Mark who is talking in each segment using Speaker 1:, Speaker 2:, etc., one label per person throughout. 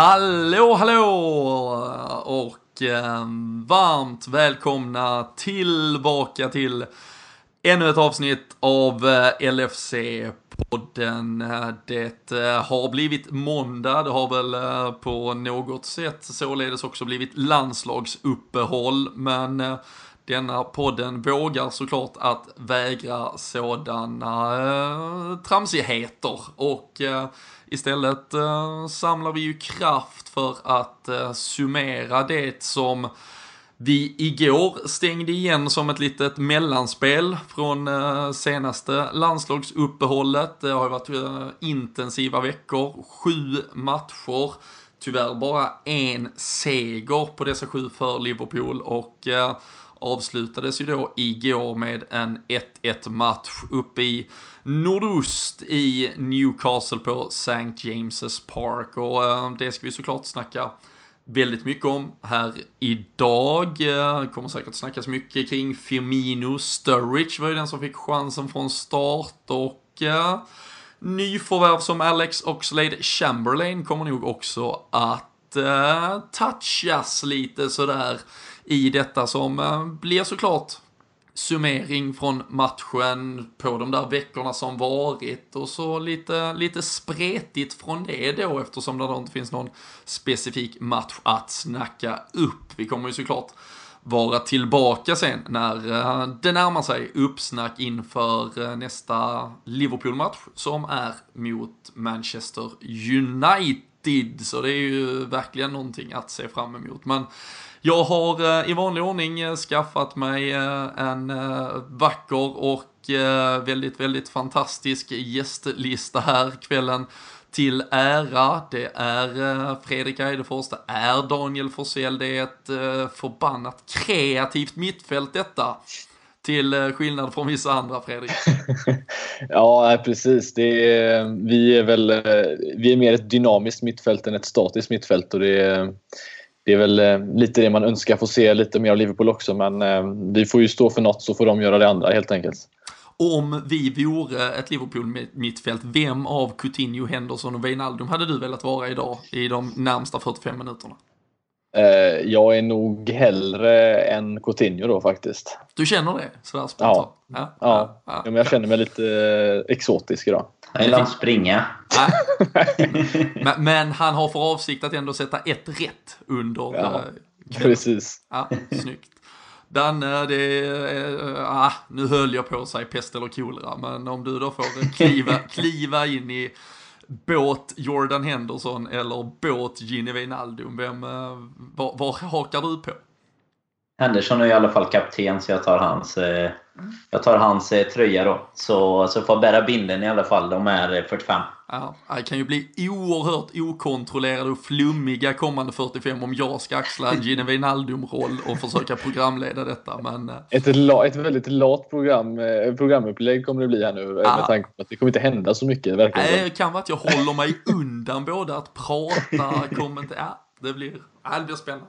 Speaker 1: Hallå, hallå! Och eh, varmt välkomna tillbaka till ännu ett avsnitt av eh, LFC-podden. Det eh, har blivit måndag, det har väl eh, på något sätt således också blivit landslagsuppehåll, men eh, denna podden vågar såklart att vägra sådana eh, tramsigheter och eh, istället eh, samlar vi ju kraft för att eh, summera det som vi igår stängde igen som ett litet mellanspel från eh, senaste landslagsuppehållet. Det har ju varit eh, intensiva veckor, sju matcher. Tyvärr bara en seger på dessa sju för Liverpool och eh, avslutades ju då igår med en 1-1 match uppe i nordost i Newcastle på St. James's Park och eh, det ska vi såklart snacka väldigt mycket om här idag. Eh, det kommer säkert snackas mycket kring Firmino Sturridge var ju den som fick chansen från start och eh, nyförvärv som Alex Oxlade Chamberlain kommer nog också att eh, touchas lite sådär i detta som eh, blir såklart summering från matchen på de där veckorna som varit och så lite, lite spretigt från det då eftersom det då inte finns någon specifik match att snacka upp. Vi kommer ju såklart vara tillbaka sen när eh, det närmar sig uppsnack inför eh, nästa Liverpool-match som är mot Manchester United. Så det är ju verkligen någonting att se fram emot. Men jag har eh, i vanlig ordning eh, skaffat mig eh, en vacker och väldigt, väldigt fantastisk gästlista här kvällen till ära. Det är Fredrik Eidefors, det är Daniel Forsell, det är ett förbannat kreativt mittfält detta. Till skillnad från vissa andra, Fredrik.
Speaker 2: ja, precis. Det är, vi, är väl, vi är mer ett dynamiskt mittfält än ett statiskt mittfält. Och det är, det är väl eh, lite det man önskar få se lite mer av Liverpool också men eh, vi får ju stå för något så får de göra det andra helt enkelt.
Speaker 1: Om vi vore ett Liverpool-mittfält, vem av Coutinho, Henderson och Wijnaldum hade du velat vara idag i de närmsta 45 minuterna?
Speaker 2: Eh, jag är nog hellre än Coutinho då faktiskt.
Speaker 1: Du känner det? Sådär
Speaker 2: spontant? Ja. Ja. Ja. ja. ja. jag känner mig lite exotisk idag.
Speaker 3: Vill inte springa.
Speaker 1: men, men, han har för avsikt att ändå sätta ett rätt under ja,
Speaker 2: uh, Precis.
Speaker 1: Ja, snyggt. Danne, det är, ah, nu höll jag på att säga pest eller kolera, men om du då får kliva, kliva in i båt Jordan Henderson eller båt Gini Wijnaldum, vem, uh, var, var hakar du på?
Speaker 3: Henderson är i alla fall kapten så jag tar hans, eh, jag tar hans eh, tröja då. Så, så får bära binden i alla fall. De är 45.
Speaker 1: Ja, det kan ju bli oerhört okontrollerade och flummiga kommande 45 om jag ska axla en Wijnaldum-roll och försöka programleda detta. Men... Eh.
Speaker 2: Ett, ett väldigt lat program, programupplägg kommer det bli här nu ja. med tanke på att det kommer inte hända så mycket. Verkligen.
Speaker 1: Nej, det kan vara att jag håller mig undan både att prata, kommentera. Ja, det blir, ja, det blir spännande.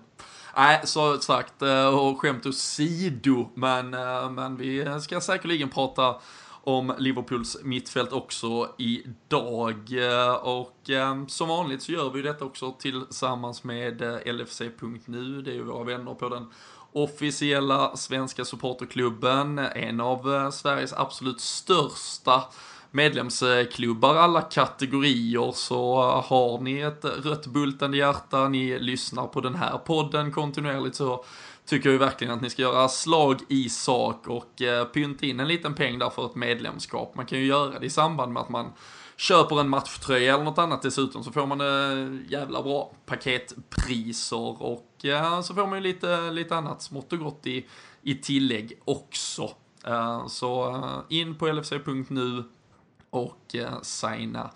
Speaker 1: Nej, så sagt, eh, och skämt åsido, men, eh, men vi ska säkerligen prata om Liverpools mittfält också idag. Eh, och eh, som vanligt så gör vi detta också tillsammans med LFC.nu. Det är ju våra vänner på den officiella svenska supporterklubben. En av Sveriges absolut största medlemsklubbar alla kategorier så har ni ett rött bultande hjärta, ni lyssnar på den här podden kontinuerligt så tycker jag verkligen att ni ska göra slag i sak och eh, pynta in en liten peng där för ett medlemskap. Man kan ju göra det i samband med att man köper en matchtröja eller något annat dessutom så får man eh, jävla bra paketpriser och eh, så får man ju lite, lite annat smått och gott i, i tillägg också. Eh, så in på lfc.nu, och eh, signa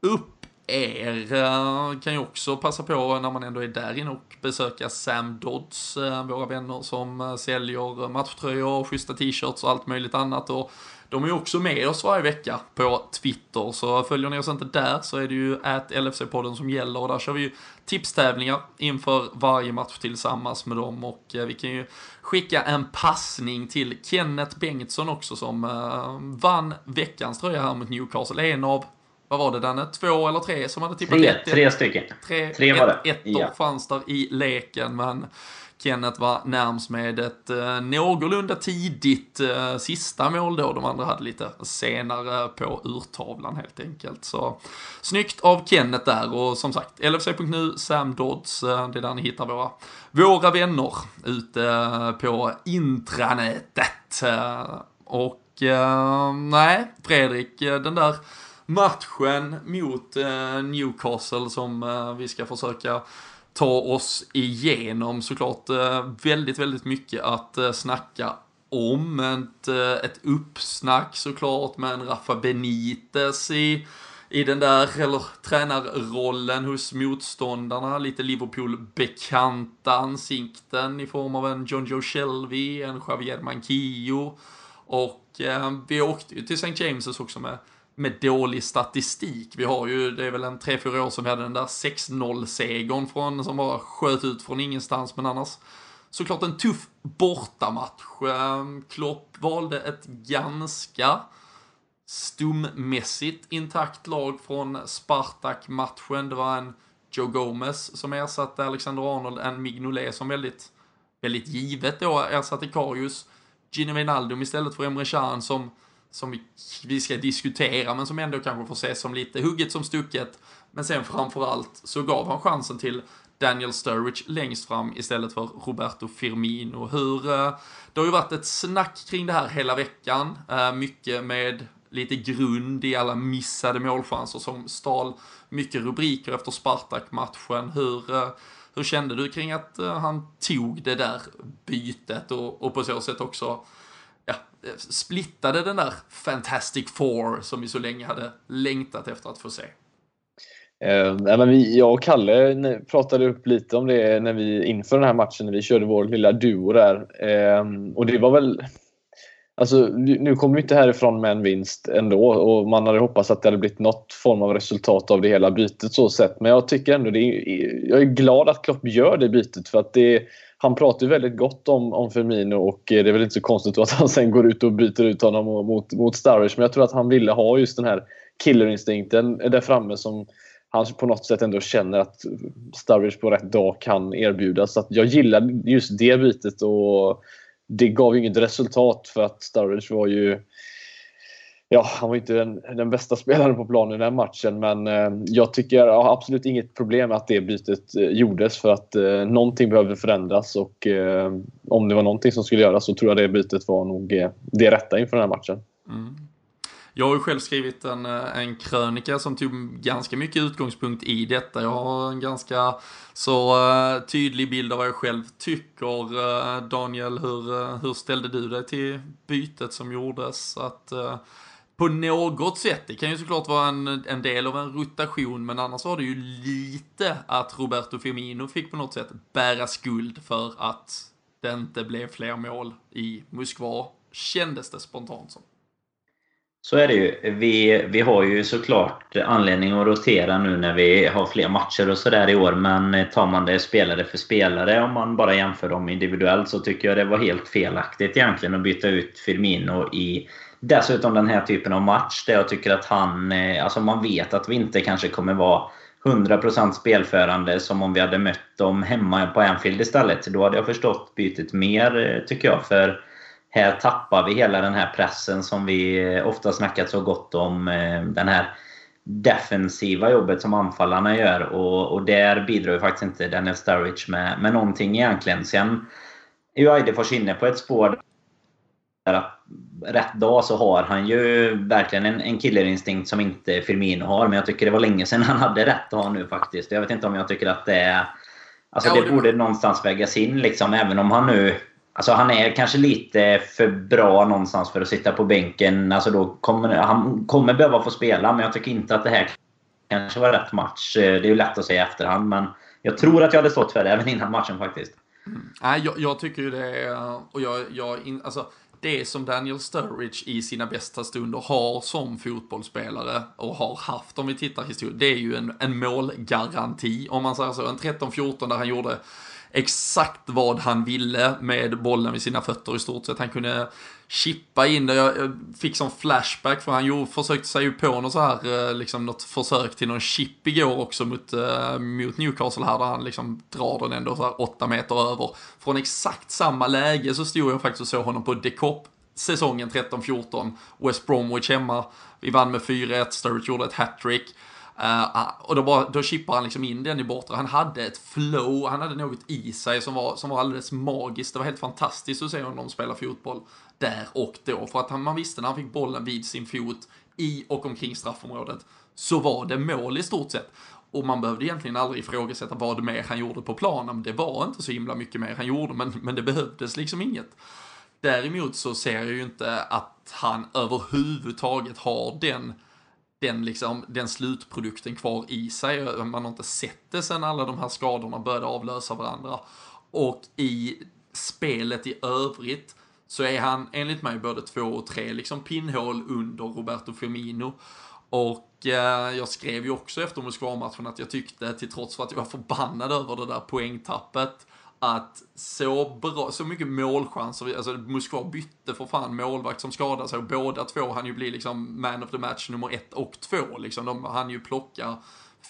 Speaker 1: upp er. Eh, kan ju också passa på när man ändå är där inne och besöka Sam Dodds, eh, våra vänner som eh, säljer matchtröjor, schyssta t-shirts och allt möjligt annat. Och de är ju också med oss varje vecka på Twitter, så följer ni oss inte där så är det ju att LFC-podden som gäller och där kör vi ju tipstävlingar inför varje match tillsammans med dem och eh, vi kan ju skicka en passning till Kenneth Bengtsson också som eh, vann veckans tröja här mot Newcastle. En av vad var det Danne, två eller tre som hade tippat
Speaker 3: tre,
Speaker 1: ett,
Speaker 3: tre stycken.
Speaker 1: Tre,
Speaker 3: tre var det.
Speaker 1: Ett, ettor
Speaker 3: ja.
Speaker 1: fanns där i leken, men Kenneth var närmst med ett eh, någorlunda tidigt eh, sista mål då. De andra hade lite senare på urtavlan helt enkelt. Så snyggt av Kenneth där och som sagt LFC.nu, Sam Dodds, eh, det är där ni hittar våra, våra vänner ute eh, på intranätet. Eh, och eh, nej, Fredrik, den där matchen mot eh, Newcastle som eh, vi ska försöka ta oss igenom såklart eh, väldigt, väldigt mycket att eh, snacka om. Ett, eh, ett uppsnack såklart med en Rafa Benitez i, i den där, eller tränarrollen hos motståndarna. Lite Liverpool-bekanta ansikten i form av en John Joe Shelby, en Javier Manquillo. Och eh, vi åkte ju till St. James's också med med dålig statistik. Vi har ju, det är väl en 3-4 år sedan vi hade den där 6-0-segern från, som bara sköt ut från ingenstans, men annars såklart en tuff bortamatch. Ehm, Klopp valde ett ganska stummässigt intakt lag från Spartak-matchen. Det var en Joe Gomez som ersatte Alexander Arnold, en Mignolet som väldigt, väldigt givet då ersatte Karius. Gino Wijnaldum istället för Emre Can som som vi, vi ska diskutera, men som ändå kanske får ses som lite hugget som stucket. Men sen framförallt så gav han chansen till Daniel Sturridge längst fram istället för Roberto Firmino. Hur, eh, det har ju varit ett snack kring det här hela veckan, eh, mycket med lite grund i alla missade målchanser som stal mycket rubriker efter Spartak-matchen. Hur, eh, hur kände du kring att han tog det där bytet och, och på så sätt också ja, eh, splittade den där Fantastic Four som vi så länge hade längtat efter att få se.
Speaker 2: Eh, men vi, jag och Kalle pratade upp lite om det när vi, inför den här matchen när vi körde vår lilla duo där. Eh, och det var väl... Alltså, nu kommer vi inte härifrån med en vinst ändå och man hade hoppats att det hade blivit något form av resultat av det hela bytet så sett. Men jag tycker ändå det är, Jag är glad att Klopp gör det bytet för att det han pratar ju väldigt gott om, om Firmino och eh, det är väl inte så konstigt att han sen går ut och byter ut honom mot, mot Sturridge. Men jag tror att han ville ha just den här killerinstinkten där framme som han på något sätt ändå känner att Sturridge på rätt dag kan erbjuda. Så att jag gillar just det bytet och det gav ju inget resultat för att Sturridge var ju ja, han var inte den, den, bästa spelaren på planen i den matchen men eh, jag tycker jag har absolut inget problem med att det bytet eh, gjordes för att eh, någonting behövde förändras och eh, om det var någonting som skulle göras så tror jag det bytet var nog eh, det rätta inför den här matchen. Mm.
Speaker 1: Jag har ju själv skrivit en, eh, en krönika som tog ganska mycket utgångspunkt i detta. Jag har en ganska så uh, tydlig bild av vad jag själv tycker. Uh, Daniel, hur, uh, hur ställde du dig till bytet som gjordes? Att på något sätt. Det kan ju såklart vara en, en del av en rotation, men annars var det ju lite att Roberto Firmino fick på något sätt bära skuld för att det inte blev fler mål i Moskva, kändes det spontant som.
Speaker 3: Så är det ju. Vi, vi har ju såklart anledning att rotera nu när vi har fler matcher och sådär i år. Men tar man det spelare för spelare, om man bara jämför dem individuellt, så tycker jag det var helt felaktigt egentligen att byta ut Firmino i Dessutom den här typen av match där jag tycker att han... Eh, alltså man vet att vi inte kanske kommer vara 100% spelförande som om vi hade mött dem hemma på Anfield istället. Då hade jag förstått bytet mer, eh, tycker jag. För här tappar vi hela den här pressen som vi eh, ofta snackat så gott om. Den här defensiva jobbet som anfallarna gör. Och, och där bidrar ju faktiskt inte Daniel Sturridge med, med någonting egentligen. Sen är ju Eidefors inne på ett spår att rätt dag så har han ju verkligen en, en killerinstinkt som inte Firmino har. Men jag tycker det var länge sedan han hade rätt ha nu faktiskt. Jag vet inte om jag tycker att det är... Alltså ja, det, det borde någonstans vägas in liksom. Även om han nu... Alltså han är kanske lite för bra någonstans för att sitta på bänken. Alltså då kommer, han kommer behöva få spela, men jag tycker inte att det här kanske var rätt match. Eh, det är ju lätt att säga i efterhand, men jag tror att jag hade stått för det även innan matchen faktiskt.
Speaker 1: Mm. Nej, jag, jag, tycker ju det. Och jag, jag in, alltså, det som Daniel Sturridge i sina bästa stunder har som fotbollsspelare och har haft om vi tittar historiskt, det är ju en, en målgaranti om man säger så. En 13-14 där han gjorde exakt vad han ville med bollen vid sina fötter i stort sett. Han kunde chippa in det. Jag fick som flashback för han gjorde, försökte sig ju på något så här, eh, liksom något försök till någon chip igår också mot, uh, mot Newcastle här där han liksom drar den ändå så här åtta meter över. Från exakt samma läge så stod jag faktiskt och såg honom på Decop säsongen 13-14. West Bromwich hemma. Vi vann med 4-1, Sturridge gjorde ett hattrick. Uh, och då, bara, då chippar han liksom in den i bortre. Han hade ett flow, han hade något i sig som var, som var alldeles magiskt. Det var helt fantastiskt att se honom spela fotboll där och då. För att han, man visste när han fick bollen vid sin fot i och omkring straffområdet så var det mål i stort sett. Och man behövde egentligen aldrig ifrågasätta vad mer han gjorde på planen. Det var inte så himla mycket mer han gjorde, men, men det behövdes liksom inget. Däremot så ser jag ju inte att han överhuvudtaget har den den, liksom, den slutprodukten kvar i sig. Man har inte sett det sen alla de här skadorna började avlösa varandra. Och i spelet i övrigt så är han enligt mig både två och tre liksom pinnhål under Roberto Firmino. Och eh, jag skrev ju också efter Moskva-matchen att jag tyckte, till trots för att jag var förbannad över det där poängtappet, att så, bra, så mycket målchanser, alltså Moskva bytte för fan målvakt som skadade sig och båda två han ju bli liksom man of the match nummer ett och två liksom. De han ju plocka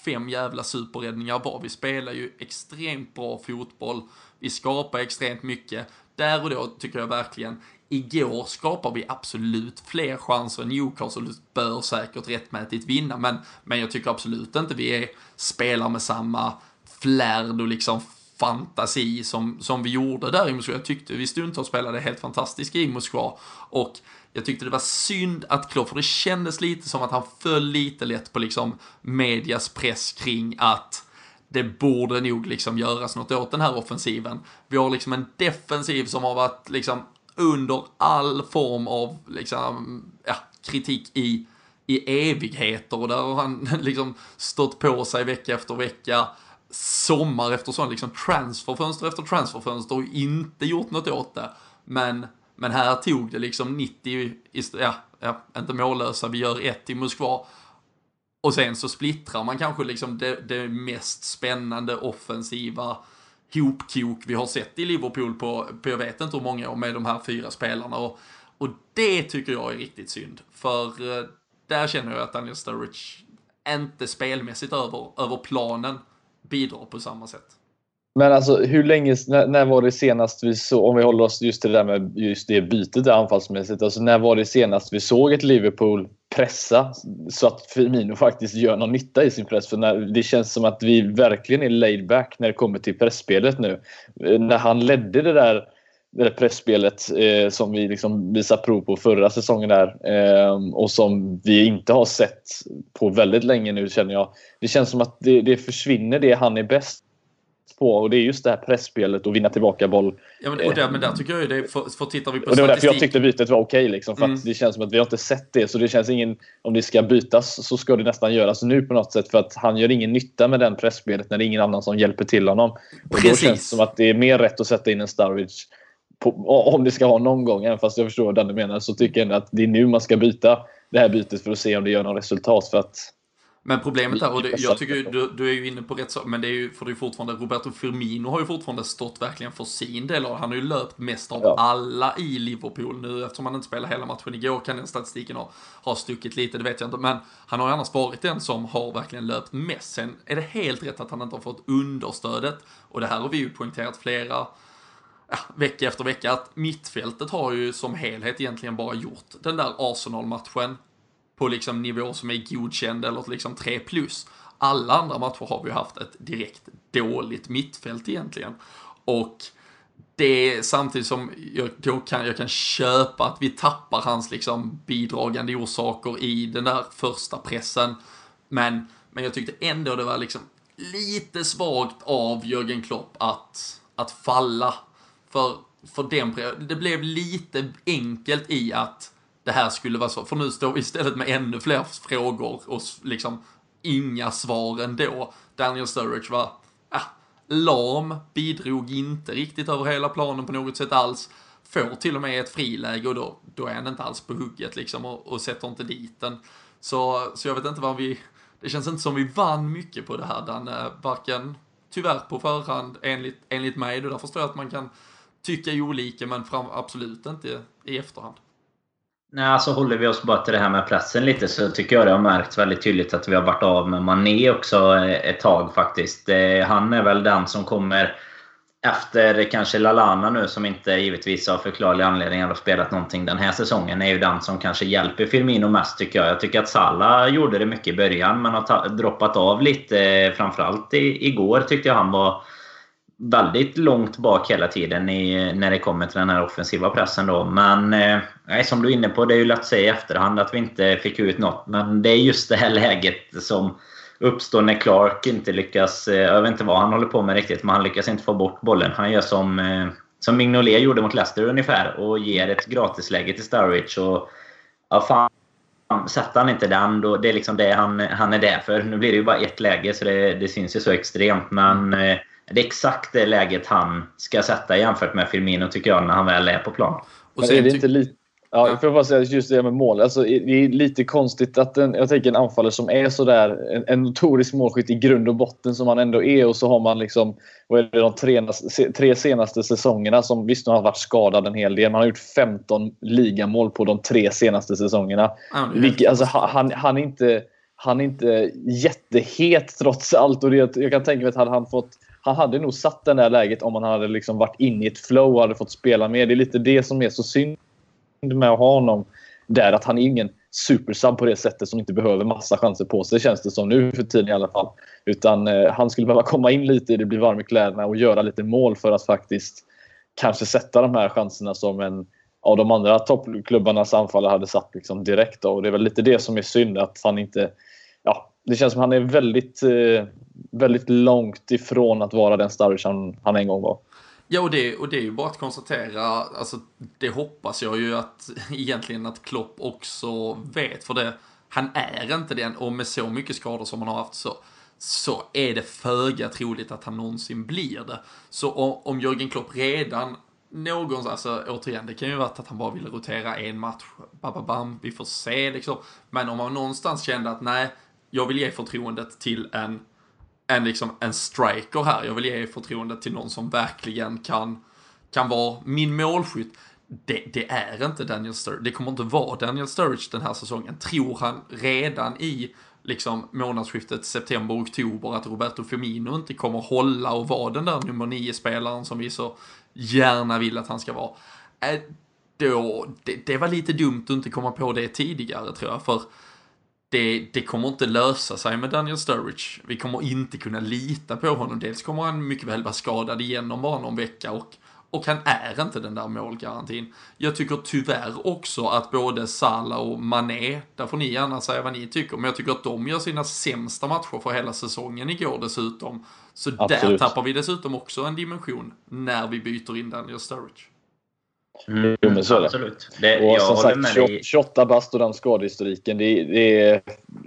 Speaker 1: fem jävla superräddningar var. Vi spelar ju extremt bra fotboll. Vi skapar extremt mycket. Där och då tycker jag verkligen, igår skapar vi absolut fler chanser. än Newcastle bör säkert rättmätigt vinna, men, men jag tycker absolut inte vi är, spelar med samma flärd och liksom fantasi som, som vi gjorde där i Moskva. Jag tyckte vi stundtals spelade helt fantastiskt i Moskva och jag tyckte det var synd att Klopp, för det kändes lite som att han föll lite lätt på liksom medias press kring att det borde nog liksom göras något åt den här offensiven. Vi har liksom en defensiv som har varit liksom under all form av liksom, ja, kritik i, i evigheter och där har han liksom stått på sig vecka efter vecka sommar efter sommar, liksom transferfönster efter transferfönster och inte gjort något åt det. Men, men här tog det liksom 90, ja, ja, inte mållösa, vi gör ett i Moskva. Och sen så splittrar man kanske liksom det, det mest spännande offensiva hopkok vi har sett i Liverpool på, på jag vet inte hur många år med de här fyra spelarna. Och, och det tycker jag är riktigt synd. För eh, där känner jag att Daniel Sturridge inte spelmässigt över, över planen bidrar på samma sätt.
Speaker 2: Men alltså hur länge, när, när, var det senast vi såg, om vi håller oss just till det där med just det bytet anfallsmässigt, alltså när var det senast vi såg ett Liverpool pressa så att Firmino faktiskt gör någon nytta i sin press? För när, det känns som att vi verkligen är laid back när det kommer till pressspelet nu. Eh, när han ledde det där det där pressspelet eh, som vi liksom visade prov på förra säsongen där eh, och som vi inte har sett på väldigt länge nu känner jag. Det känns som att det, det försvinner det han är bäst på och det är just det här pressspelet och vinna tillbaka boll.
Speaker 1: Ja men, och där, men där tycker jag ju det, för, för tittar vi på
Speaker 2: och Det var därför jag tyckte bytet var okej okay, liksom, för mm. det känns som att vi har inte sett det så det känns ingen, om det ska bytas så ska det nästan göras nu på något sätt för att han gör ingen nytta med den pressspelet när det är ingen annan som hjälper till honom. Och Precis. då känns det som att det är mer rätt att sätta in en Sturridge på, om det ska ha någon gång, även fast jag förstår vad du menar, så tycker jag ändå att det är nu man ska byta det här bytet för att se om det gör något resultat. För att
Speaker 1: men problemet är, och det, jag tycker du, du är ju inne på rätt sak, men det är ju, för det är fortfarande, Roberto Firmino har ju fortfarande stått verkligen för sin del och han har ju löpt mest av ja. alla i Liverpool nu, eftersom han inte spelade hela matchen igår kan den statistiken ha, ha stuckit lite, det vet jag inte, men han har ju annars varit den som har verkligen löpt mest. Sen är det helt rätt att han inte har fått understödet, och det här har vi ju poängterat flera ja, vecka efter vecka att mittfältet har ju som helhet egentligen bara gjort den där Arsenal-matchen på liksom nivå som är godkänd eller liksom 3 plus. Alla andra matcher har vi haft ett direkt dåligt mittfält egentligen. Och det är samtidigt som jag, då kan, jag kan köpa att vi tappar hans liksom bidragande orsaker i den där första pressen. Men, men jag tyckte ändå det var liksom lite svagt av Jörgen Klopp att, att falla för, för den, det blev lite enkelt i att det här skulle vara så, för nu står vi istället med ännu fler frågor och liksom inga svar ändå. Daniel Sturridge var, ah, lam, bidrog inte riktigt över hela planen på något sätt alls. Får till och med ett friläge och då, då är han inte alls på hugget liksom och, och sätter inte dit den. Så, så jag vet inte vad vi, det känns inte som vi vann mycket på det här, Danne. Eh, varken tyvärr på förhand enligt, enligt mig. Då där förstår jag att man kan tycka olika men fram, absolut inte i efterhand.
Speaker 3: Nej, alltså håller vi oss bara till det här med pressen lite så tycker jag det har märkts väldigt tydligt att vi har varit av med Mané också eh, ett tag faktiskt. Han är väl den som kommer efter kanske Lalana nu som inte givetvis av förklarliga anledningar har spelat någonting den här säsongen är ju den som kanske hjälper Firmino mest tycker jag. Jag tycker att Salah gjorde det mycket i början men har droppat av lite. Eh, framförallt i, igår tyckte jag han var väldigt långt bak hela tiden i, när det kommer till den här offensiva pressen. Då. Men eh, som du är inne på, det är ju lätt att säga i efterhand att vi inte fick ut något. Men det är just det här läget som uppstår när Clark inte lyckas... Eh, jag vet inte vad han håller på med riktigt, men han lyckas inte få bort bollen. Han gör som, eh, som Mignolet gjorde mot Leicester ungefär och ger ett gratisläge till Sturridge. Och, ja, fan, Sätter han inte den, då, det är liksom det han, han är där för. Nu blir det ju bara ett läge, så det, det syns ju så extremt. Men eh, det är exakt det läget han ska sätta jämfört med Firmino, tycker jag, när han väl är på plan.
Speaker 2: Och sen är det inte lite Ja. För att bara säga just det med mål. Alltså, det är lite konstigt att en, jag tänker en anfallare som är sådär en, en notorisk målskytt i grund och botten som han ändå är och så har man liksom vad är det, de tre, tre senaste säsongerna som visst nu har varit skadad en hel del. Man har gjort 15 ligamål på de tre senaste säsongerna. Ja, Vilket, alltså, han, han, är inte, han är inte jättehet trots allt. Och det, jag kan tänka mig att hade han fått han hade nog satt det där läget om han hade liksom varit inne i ett flow och hade fått spela mer. Det är lite det som är så synd med att ha honom där. Att han är ingen supersub på det sättet som inte behöver massa chanser på sig känns det som nu för tiden i alla fall. Utan eh, han skulle behöva komma in lite i det, bli varm i kläderna och göra lite mål för att faktiskt kanske sätta de här chanserna som en av de andra toppklubbarnas anfallare hade satt liksom direkt. Då. Och det är väl lite det som är synd att han inte... Ja, det känns som att han är väldigt, eh, väldigt långt ifrån att vara den Sturridge han, han en gång var.
Speaker 1: Ja, och det, och det är ju bara att konstatera, alltså det hoppas jag ju att egentligen att Klopp också vet, för det, han är inte den, och med så mycket skador som han har haft så, så är det föga troligt att han någonsin blir det. Så om, om Jörgen Klopp redan någonstans, alltså återigen, det kan ju vara att han bara ville rotera en match, bababam, vi får se liksom. Men om man någonstans kände att nej, jag vill ge förtroendet till en en, liksom, en striker här. Jag vill ge förtroendet till någon som verkligen kan, kan vara min målskytt. Det, det, är inte Daniel Sturridge. Det kommer inte vara Daniel Sturridge den här säsongen. Tror han redan i liksom månadsskiftet september-oktober att Roberto Firmino inte kommer hålla och vara den där nummer nio spelaren som vi så gärna vill att han ska vara. Äh, då, det, det var lite dumt att inte komma på det tidigare tror jag. För det, det kommer inte lösa sig med Daniel Sturridge. Vi kommer inte kunna lita på honom. Dels kommer han mycket väl vara skadad igen om bara någon vecka och, och han är inte den där målgarantin. Jag tycker tyvärr också att både Salah och Mané, där får ni gärna säga vad ni tycker, men jag tycker att de gör sina sämsta matcher för hela säsongen igår dessutom. Så Absolut. där tappar vi dessutom också en dimension när vi byter in Daniel Sturridge.
Speaker 2: Mm, jo, men så är det. Absolut. det och som sagt, 28, 28 bast och den skadehistoriken. Det, det, är,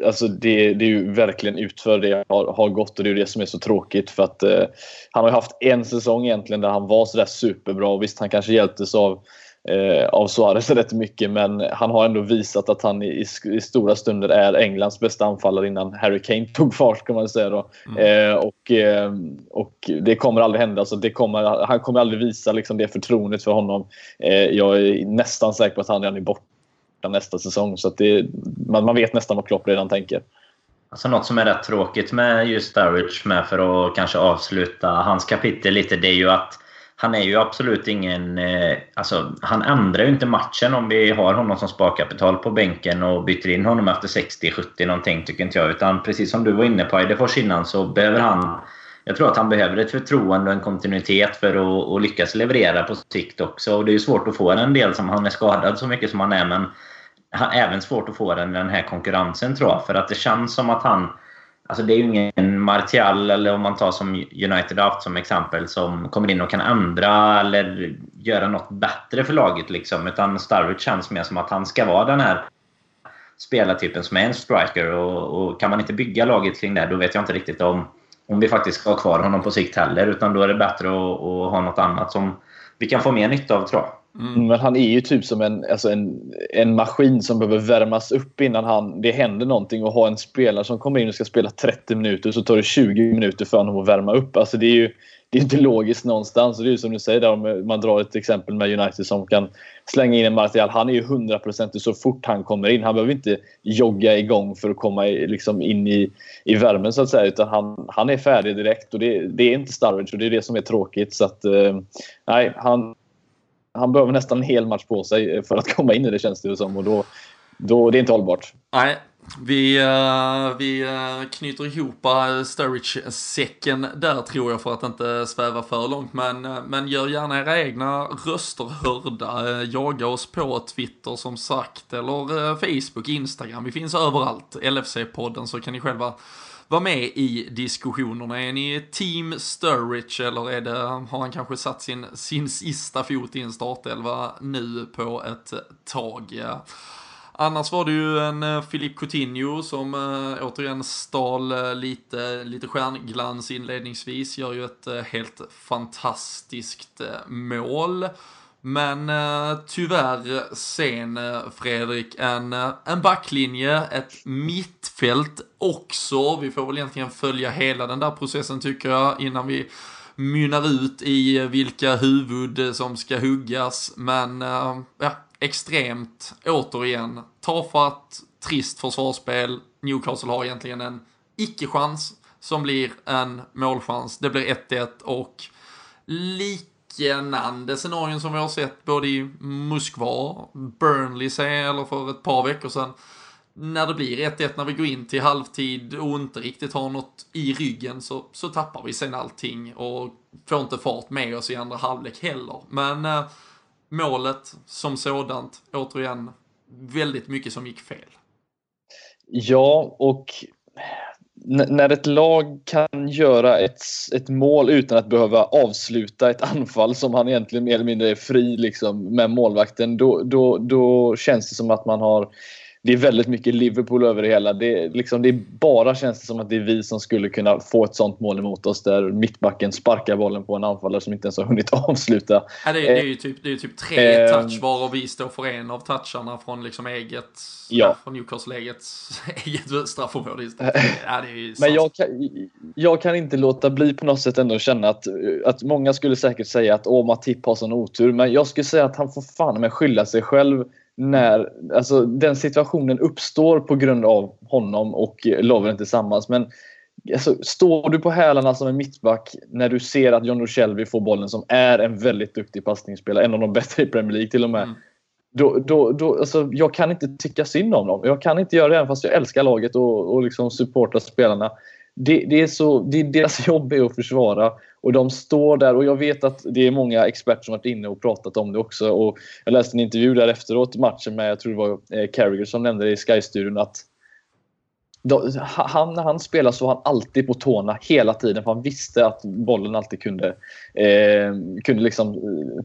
Speaker 2: alltså det, det är ju verkligen utför det har, har gått och det är det som är så tråkigt. För att eh, Han har haft en säsong egentligen där han var sådär superbra. Och visst, han kanske hjälptes av eh, av Suarez rätt mycket men han har ändå visat att han i, i, stora stunder är Englands bästa anfallare innan Harry Kane tog fart kan man säga. Då. Mm. Eh, och, eh, och det kommer aldrig hända. Så det kommer, han kommer aldrig visa liksom, det förtroendet för honom. Eh, jag är nästan säker på att han redan är borta nästa säsong. Så det, man, man vet nästan vad Klopp redan tänker.
Speaker 3: Alltså något som är rätt tråkigt med just Sturridge med för att kanske avsluta hans kapitel lite, det är ju att han är ju absolut ingen... Eh, alltså, han ändrar ju inte matchen om vi har honom som sparkapital på bänken och byter in honom efter 60-70 någonting, tycker inte jag. Utan precis som du var inne på Eidefors innan så behöver han... Jag tror att han behöver ett förtroende och en kontinuitet för att, att lyckas leverera på sikt också. Och det är ju svårt att få en del som han är skadad så mycket som han är, men även svårt att få den, den här konkurrensen tror jag. För att det känns som att han Alltså det är ju ingen Martial, eller om man tar som United haft som exempel, som kommer in och kan ändra eller göra något bättre för laget. Liksom. Utan Sturridge känns mer som att han ska vara den här spelartypen som är en striker. Och, och, kan man inte bygga laget kring det, då vet jag inte riktigt om, om vi faktiskt ska ha kvar honom på sikt heller. Utan då är det bättre att, att ha något annat som vi kan få mer nytta av, tror jag.
Speaker 2: Mm. Men han är ju typ som en, alltså en, en maskin som behöver värmas upp innan han, det händer någonting. Och ha en spelare som kommer in och ska spela 30 minuter så tar det 20 minuter för honom att värma upp. Alltså det är ju det är inte logiskt någonstans. Och det är ju som du säger, där, om man drar ett exempel med United som kan slänga in en Martial. Han är ju 100% så fort han kommer in. Han behöver inte jogga igång för att komma liksom in i, i värmen så att säga. Utan han, han är färdig direkt och det, det är inte Sturridge och det är det som är tråkigt. Så att, eh, nej, han, han behöver nästan en hel match på sig eh, för att komma in i det känns det som. Och då, då, det är inte hållbart.
Speaker 1: Nej, vi, eh, vi eh, knyter ihop Sturridge-säcken där tror jag för att inte sväva för långt. Men, men gör gärna era egna röster hörda. jaga oss på Twitter som sagt eller Facebook, Instagram. Vi finns överallt. LFC-podden så kan ni själva vara med i diskussionerna. Är ni team Sturridge eller är det, har han kanske satt sin, sin sista fot i en startelva nu på ett tag? Annars var det ju en uh, Philippe Coutinho som äh, återigen stal eh, lite, lite stjärnglans inledningsvis. Gör ju ett helt fantastiskt mål. Men eh, tyvärr sen eh, Fredrik, en, eh, en backlinje, ett mittfält också. Vi får väl egentligen följa hela den där processen tycker jag innan vi mynnar ut i vilka huvud som ska huggas. Men ja, extremt, återigen, tafatt, trist försvarsspel. Newcastle har egentligen en icke-chans som blir en målchans. Det blir 1-1 och liknande scenarion som vi har sett både i Moskva, Burnley säger eller för ett par veckor sedan. När det blir 1-1 när vi går in till halvtid och inte riktigt har något i ryggen så, så tappar vi sen allting och får inte fart med oss i andra halvlek heller. Men eh, målet som sådant, återigen, väldigt mycket som gick fel.
Speaker 2: Ja, och när ett lag kan göra ett, ett mål utan att behöva avsluta ett anfall som han egentligen mer eller mindre är fri liksom, med målvakten, då, då, då känns det som att man har det är väldigt mycket Liverpool över det hela. Det, liksom, det är bara känns det som att det är vi som skulle kunna få ett sånt mål emot oss där mittbacken sparkar bollen på en anfallare som inte ens har hunnit avsluta.
Speaker 1: Ja, det, är, det är ju typ, det är typ tre eh, touch varav vi står för en av toucharna från liksom eget, ja. från Newcastle eget, eget straffområde. Ja,
Speaker 2: Men jag kan, jag kan inte låta bli på något sätt ändå känna att, att många skulle säkert säga att åh Matip har sån otur. Men jag skulle säga att han får fan med skylla sig själv när alltså, den situationen uppstår på grund av honom och Lovren tillsammans. Men alltså, står du på hälarna som en mittback när du ser att John Shelby får bollen som är en väldigt duktig passningsspelare, en av de bättre i Premier League till och med. Mm. Då, då, då, alltså, jag kan inte tycka synd om dem. Jag kan inte göra det även fast jag älskar laget och, och liksom supportar spelarna. Det, det, är så, det, deras jobb är att försvara och de står där och jag vet att det är många experter som varit inne och pratat om det också. Och jag läste en intervju där efteråt matchen med, jag tror det var eh, Carragher som nämnde det i Sky-studion att då, han, när han spelade så var han alltid på tårna hela tiden för han visste att bollen alltid kunde, eh, kunde liksom,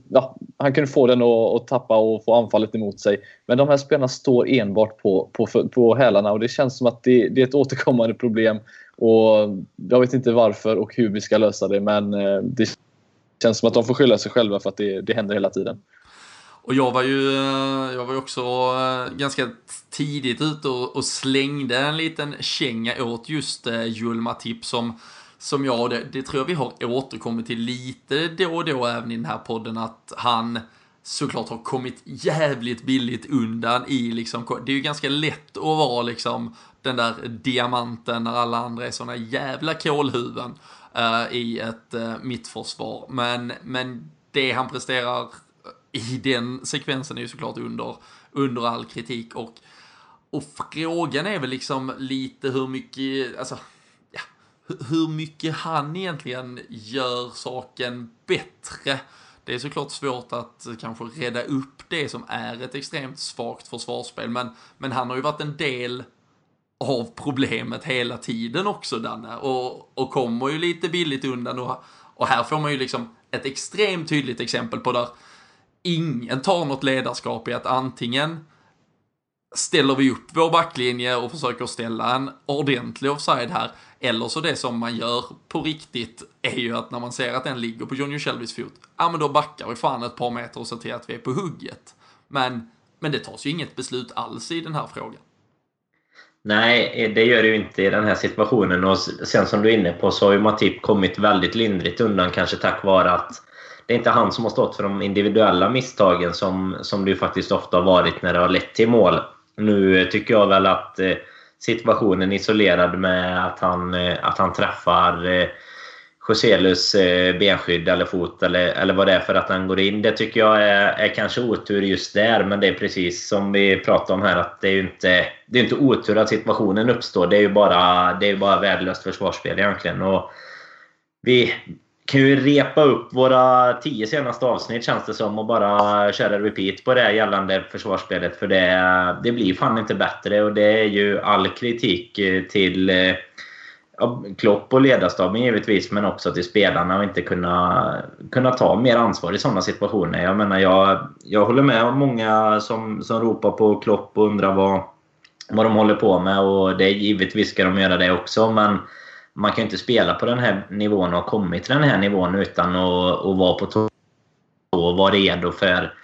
Speaker 2: ja, han kunde få den att, att tappa och få anfallet emot sig. Men de här spelarna står enbart på, på, på hälarna och det känns som att det, det är ett återkommande problem och Jag vet inte varför och hur vi ska lösa det men eh, det känns som att de får skylla sig själva för att det, det händer hela tiden.
Speaker 1: Och jag var ju, eh, jag var ju också eh, ganska tidigt ute och, slängde en liten känga åt just Julma Tipp som, som jag, det, det tror jag vi har återkommit till lite då och då även i den här podden, att han såklart har kommit jävligt billigt undan i liksom, det är ju ganska lätt att vara liksom den där diamanten när alla andra är såna jävla kolhuvuden uh, eh, i ett uh, mittförsvar. Men, men det han presterar i den sekvensen är ju såklart under, under all kritik och, och frågan är väl liksom lite hur mycket, alltså, ja, hur mycket han egentligen gör saken bättre. Det är såklart svårt att kanske rädda upp det som är ett extremt svagt försvarsspel, men, men han har ju varit en del av problemet hela tiden också Danne och, och kommer ju lite billigt undan och, och här får man ju liksom ett extremt tydligt exempel på där ingen tar något ledarskap i att antingen ställer vi upp vår backlinje och försöker ställa en ordentlig offside här Eller så det som man gör på riktigt är ju att när man ser att den ligger på Johnny Shelbys fot, ja men då backar vi fan ett par meter och ser till att vi är på hugget. Men, men det tas ju inget beslut alls i den här frågan.
Speaker 3: Nej, eh, det gör det ju inte i den här situationen. Och sen som du är inne på så har ju Matip kommit väldigt lindrigt undan kanske tack vare att det är inte han som har stått för de individuella misstagen som, som det ju faktiskt ofta har varit när det har lett till mål. Nu tycker jag väl att eh, situationen isolerad med att han, eh, att han träffar Joselius Joselus eh, benskydd eller fot eller, eller vad det är för att han går in. Det tycker jag är, är kanske otur just där, men det är precis som vi pratade om här att det är ju inte, det är inte otur att situationen uppstår. Det är ju bara, det är bara värdelöst försvarsspel egentligen. Och vi kan ju repa upp våra tio senaste avsnitt känns det som och bara köra repeat på det gällande försvarsspelet. För det, det blir fan inte bättre och det är ju all kritik eh, till eh, Klopp och ledarstaben givetvis, men också till spelarna och inte kunna, kunna ta mer ansvar i sådana situationer. Jag menar, jag, jag håller med om många som, som ropar på Klopp och undrar vad, vad de håller på med och det givetvis ska de göra det också, men man kan ju inte spela på den här nivån och ha kommit till den här nivån utan att, att vara på tå och vara redo för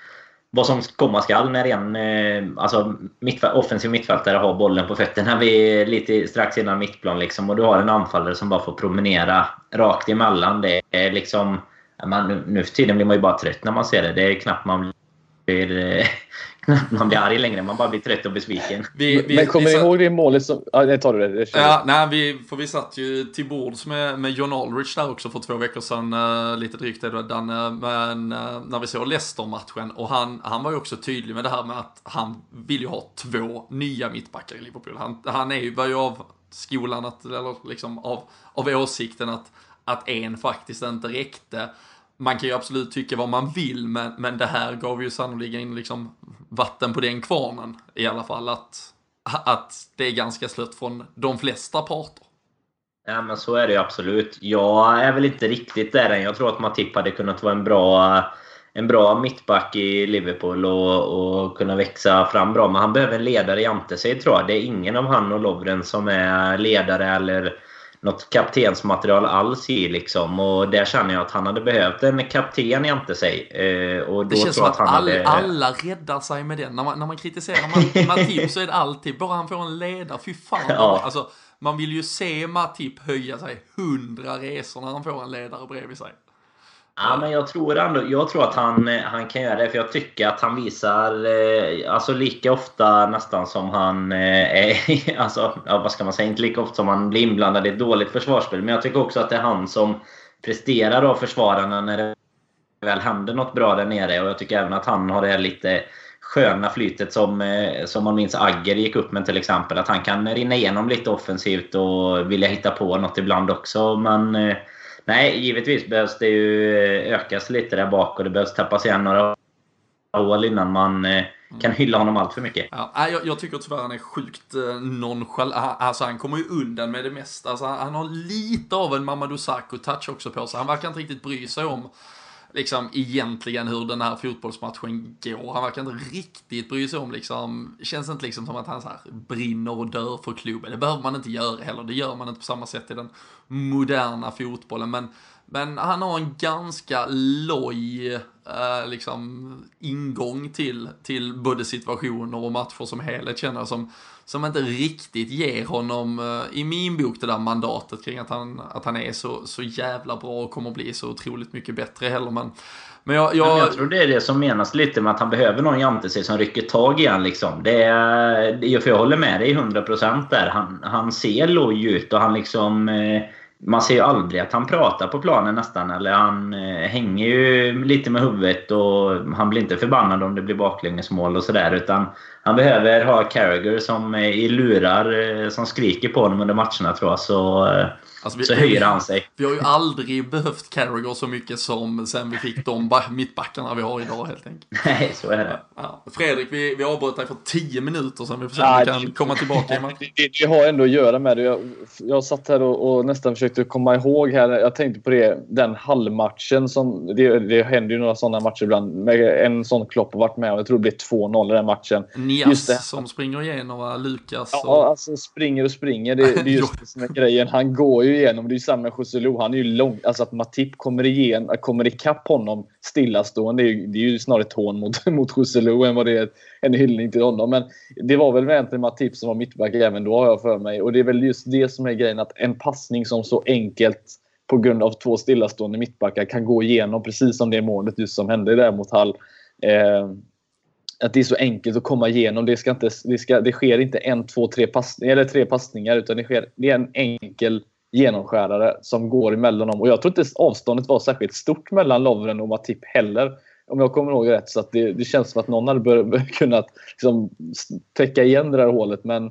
Speaker 3: vad som komma skall när en eh, alltså, mittfält, offensiv mittfältare har bollen på fötterna vid, lite strax innan mittplan. Liksom, och du har en anfallare som bara får promenera rakt emellan. Det är liksom, man, nu för tiden blir man ju bara trött när man ser det. Det är knappt man blir, eh, man blir arg längre, man bara blir trött och besviken.
Speaker 2: Vi, vi, men kommer ni ihåg det målet som... Ja, nej, tar du det. det
Speaker 1: ja, nej, vi, för vi satt ju till bords med, med John Aldrich där också för två veckor sedan, uh, lite drygt är det Danne, men uh, när vi såg Leicester-matchen och han, han var ju också tydlig med det här med att han vill ju ha två nya mittbackar i Liverpool. Han, han är ju, var ju av skolan, att, eller liksom av, av åsikten att, att en faktiskt inte räckte man kan ju absolut tycka vad man vill, men, men det här gav ju sannolikt liksom vatten på den kvarnen i alla fall. Att, att det är ganska slött från de flesta parter.
Speaker 3: Ja, men så är det ju absolut. Jag är väl inte riktigt där än. Jag tror att Matip hade kunnat vara en bra, en bra mittback i Liverpool och, och kunna växa fram bra. Men han behöver en ledare jämte sig tror jag. Det är ingen av han och Lovren som är ledare eller något kaptensmaterial alls i. Liksom. Och där känner jag att han hade behövt en kapten jämte sig. Eh, och då
Speaker 1: det känns
Speaker 3: som
Speaker 1: att, att all, hade... alla räddar sig med den. När man, när man kritiserar Matip så är det alltid bara han får en ledare. Fy fan. Ja. Alltså, man vill ju se Matip höja sig hundra resor när han får en ledare bredvid sig.
Speaker 3: Ja, men jag tror ändå, jag tror att han, eh, han kan göra det. För jag tycker att han visar eh, alltså lika ofta nästan som han eh, är... Alltså, ja, vad ska man säga? Inte lika ofta som han blir inblandad i ett dåligt försvarsspel. Men jag tycker också att det är han som presterar av försvararna när det väl händer något bra där nere. Och jag tycker även att han har det här lite sköna flytet som, eh, som man minns Agger gick upp med till exempel. Att han kan rinna igenom lite offensivt och vilja hitta på något ibland också. Men eh, Nej, givetvis behövs det ju eh, ökas lite där bak och det behövs tappas igen några hål innan man eh, kan hylla honom allt för mycket.
Speaker 1: Ja, jag, jag tycker tyvärr han är sjukt eh, nonchalant. Alltså han kommer ju undan med det mesta. Alltså, han har lite av en Mamadou Sakho-touch också på sig. Han verkar inte riktigt bry sig om liksom egentligen hur den här fotbollsmatchen går. Han verkar inte riktigt bry sig om liksom, känns inte liksom som att han så här brinner och dör för klubben. Det behöver man inte göra heller, det gör man inte på samma sätt i den moderna fotbollen. Men, men han har en ganska loj eh, liksom ingång till, till både situationer och matcher som helhet känner jag som som inte riktigt ger honom, eh, i min bok, det där mandatet kring att han, att han är så, så jävla bra och kommer bli så otroligt mycket bättre heller. Men,
Speaker 3: men jag, jag... Men jag tror det är det som menas lite med att han behöver någon jämte sig som rycker tag i honom. liksom. Det är, för jag håller med dig 100% där. Han, han ser loj ut och han liksom... Eh, man ser ju aldrig att han pratar på planen nästan. Eller han eh, hänger ju lite med huvudet och han blir inte förbannad om det blir baklängesmål och sådär. Utan han behöver ha Carragher som i lurar eh, som skriker på honom under matcherna tror jag. Så, eh, alltså vi, så höjer han sig.
Speaker 1: Vi har ju aldrig behövt Carragher så mycket som sen vi fick de mittbackarna vi har idag helt enkelt.
Speaker 3: Nej, så är det.
Speaker 1: Ja. Fredrik, vi, vi avbröt dig för tio minuter sen. Vi får se om vi kan komma tillbaka.
Speaker 2: Det, det, det har ändå att göra med det. Jag, jag satt här och, och, nästan försökte komma ihåg här. Jag tänkte på det, den halvmatchen. Som, det, det händer ju några sådana matcher ibland. En sån Klopp har varit med om. Jag tror det blev 2-0 i den matchen
Speaker 1: Nias som springer igenom va? Lukas?
Speaker 2: Och... Ja, alltså springer och springer. Det, det är just det som är grejen. Han går ju igenom. Det är ju samma med Joselu. Han är ju lång. Alltså att Matip kommer, igen, kommer ikapp honom stillastående. Det är, ju, det är ju snarare ett hån mot, mot Joselu än vad det är en hyllning till honom. Men det var väl egentligen Matip som var mittback även då har jag för mig. Och det är väl just det som är grejen. Att en passning som så enkelt på grund av två stillastående mittbackar kan gå igenom precis som det målet just som hände där mot Hall. Eh, att det är så enkelt att komma igenom. Det, ska inte, det, ska, det sker inte en, två, tre passningar, eller tre passningar utan det, sker, det är en enkel genomskärare som går emellan dem. Och jag tror inte avståndet var särskilt stort mellan Lovren och Matip heller. Om jag kommer ihåg rätt. Så att det, det känns som att någon hade bör, bör kunnat liksom, täcka igen det där hålet. Men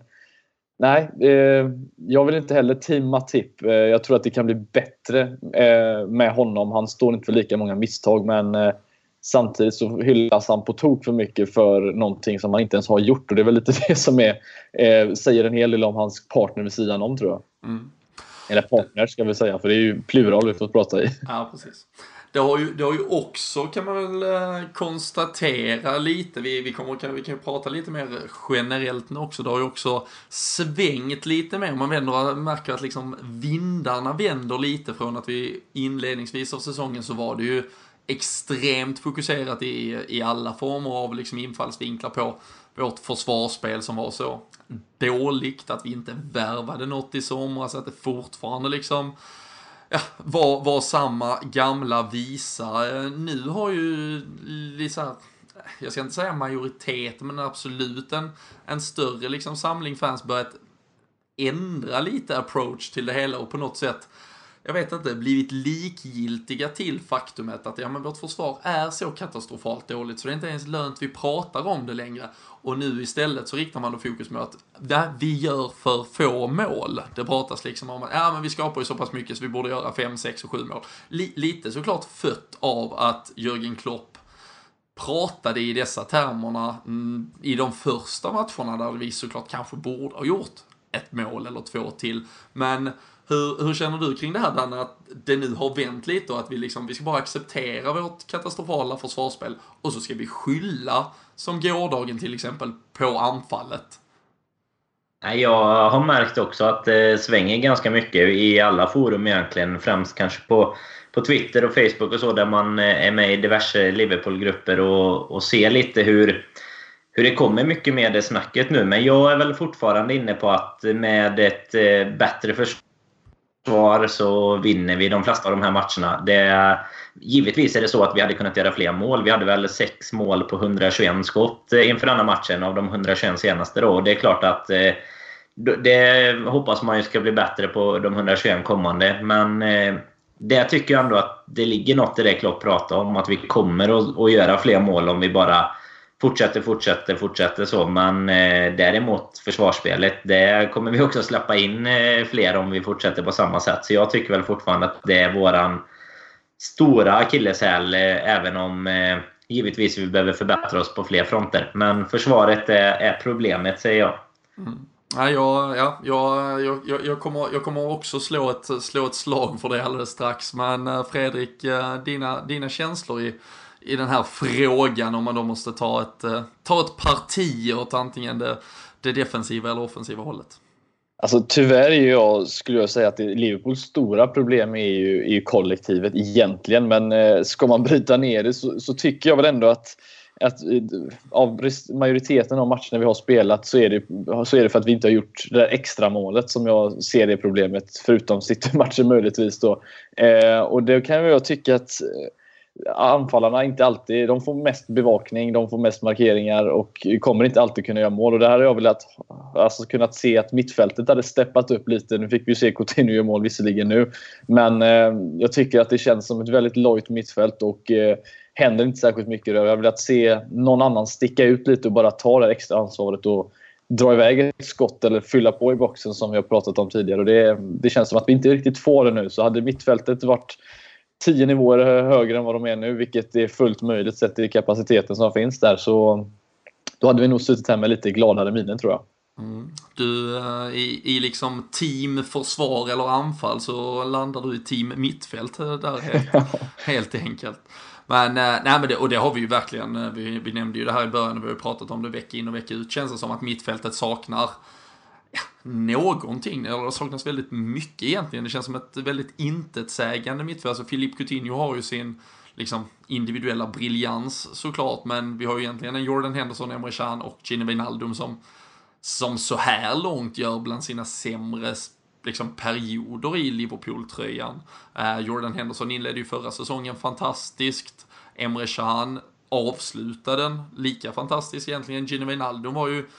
Speaker 2: nej, eh, jag vill inte heller team Matip. Eh, jag tror att det kan bli bättre eh, med honom. Han står inte för lika många misstag. Men eh, Samtidigt så hyllas han på tok för mycket för någonting som han inte ens har gjort. Och Det är väl lite det som är, eh, säger en hel del om hans partner vid sidan om tror jag. Mm. Eller partner ska vi säga, för det är ju plural vi får prata i.
Speaker 1: Ja, precis. Det har, ju, det har ju också, kan man väl eh, konstatera lite, vi, vi, kommer, kan, vi kan ju prata lite mer generellt nu också, det har ju också svängt lite mer. Man vänder, märker att liksom vindarna vänder lite från att vi inledningsvis av säsongen så var det ju extremt fokuserat i, i alla former av liksom infallsvinklar på vårt försvarsspel som var så dåligt att vi inte värvade något i somras, att det fortfarande liksom ja, var, var samma gamla visa. Nu har ju liksom, jag ska inte säga majoritet, men absolut en, en större liksom samling fans börjat ändra lite approach till det hela och på något sätt jag vet inte, blivit likgiltiga till faktumet att ja, men vårt försvar är så katastrofalt dåligt så det är inte ens lönt vi pratar om det längre. Och nu istället så riktar man då fokus mot att vi gör för få mål. Det pratas liksom om att ja, men vi skapar ju så pass mycket så vi borde göra 5, 6 och 7 mål. L lite såklart fött av att Jörgen Klopp pratade i dessa termerna mm, i de första matcherna där vi såklart kanske borde ha gjort ett mål eller två till. Men hur, hur känner du kring det här Danne, att det nu har vänt lite och att vi liksom, vi ska bara acceptera vårt katastrofala försvarsspel och så ska vi skylla, som gårdagen till exempel, på anfallet?
Speaker 3: Jag har märkt också att det svänger ganska mycket i alla forum egentligen. Främst kanske på, på Twitter och Facebook och så där man eh, är med i diverse Liverpool-grupper och, och ser lite hur, hur det kommer mycket med det snacket nu. Men jag är väl fortfarande inne på att med ett eh, bättre försvar försvar så vinner vi de flesta av de här matcherna. Det, givetvis är det så att vi hade kunnat göra fler mål. Vi hade väl sex mål på 121 skott eh, inför inför denna matchen av de 121 senaste. Då. Det är klart att eh, det hoppas man ju ska bli bättre på de 121 kommande. Men eh, det tycker jag ändå att det ligger något i det Klopp pratar om. Att vi kommer att göra fler mål om vi bara fortsätter, fortsätter, fortsätter så. Men eh, däremot försvarsspelet, det kommer vi också släppa in eh, fler om vi fortsätter på samma sätt. Så jag tycker väl fortfarande att det är våran stora akilleshäl, eh, även om eh, givetvis vi behöver förbättra oss på fler fronter. Men försvaret är, är problemet, säger jag.
Speaker 1: Mm. Ja, jag, ja, jag, jag, jag, kommer, jag kommer också slå ett, slå ett slag för det alldeles strax. Men eh, Fredrik, eh, dina, dina känslor i i den här frågan om man då måste ta ett, eh, ta ett parti åt antingen det, det defensiva eller offensiva hållet.
Speaker 2: Alltså tyvärr är jag, skulle jag säga att Liverpools stora problem är ju, är ju kollektivet egentligen. Men eh, ska man bryta ner det så, så, tycker jag väl ändå att, att eh, av majoriteten av matcherna vi har spelat så är, det, så är det för att vi inte har gjort det där extra målet som jag ser det problemet. Förutom City-matchen möjligtvis då. Eh, och det kan jag tycka att anfallarna inte alltid, de får mest bevakning, de får mest markeringar och kommer inte alltid kunna göra mål. Och där hade jag velat, alltså, kunnat se att mittfältet hade steppat upp lite. Nu fick vi se Coutinho göra mål visserligen nu. Men eh, jag tycker att det känns som ett väldigt lojt mittfält och eh, händer inte särskilt mycket. Jag hade velat se någon annan sticka ut lite och bara ta det extra ansvaret och dra iväg ett skott eller fylla på i boxen som vi har pratat om tidigare. Och det, det känns som att vi inte riktigt får det nu. Så hade mittfältet varit tio nivåer högre än vad de är nu, vilket är fullt möjligt sett till kapaciteten som finns där. Så då hade vi nog suttit här med lite gladare miner tror jag.
Speaker 1: Mm. Du, eh, i, i liksom team försvar eller anfall så landar du i team mittfält eh, där helt, helt enkelt. Men, eh, nej men det, och det har vi ju verkligen, vi, vi nämnde ju det här i början, vi har pratat om det vecka in och vecka ut, känns det som att mittfältet saknar någonting, eller det saknas väldigt mycket egentligen. Det känns som ett väldigt intetsägande mittfält. Alltså Filip Coutinho har ju sin liksom, individuella briljans såklart, men vi har ju egentligen en Jordan Henderson, Emre Can och Gini Wijnaldum som som så här långt gör bland sina sämre liksom, perioder i Liverpool-tröjan. Eh, Jordan Henderson inledde ju förra säsongen fantastiskt. Emre Can avslutade den lika fantastiskt egentligen. Gini Wijnaldum var ju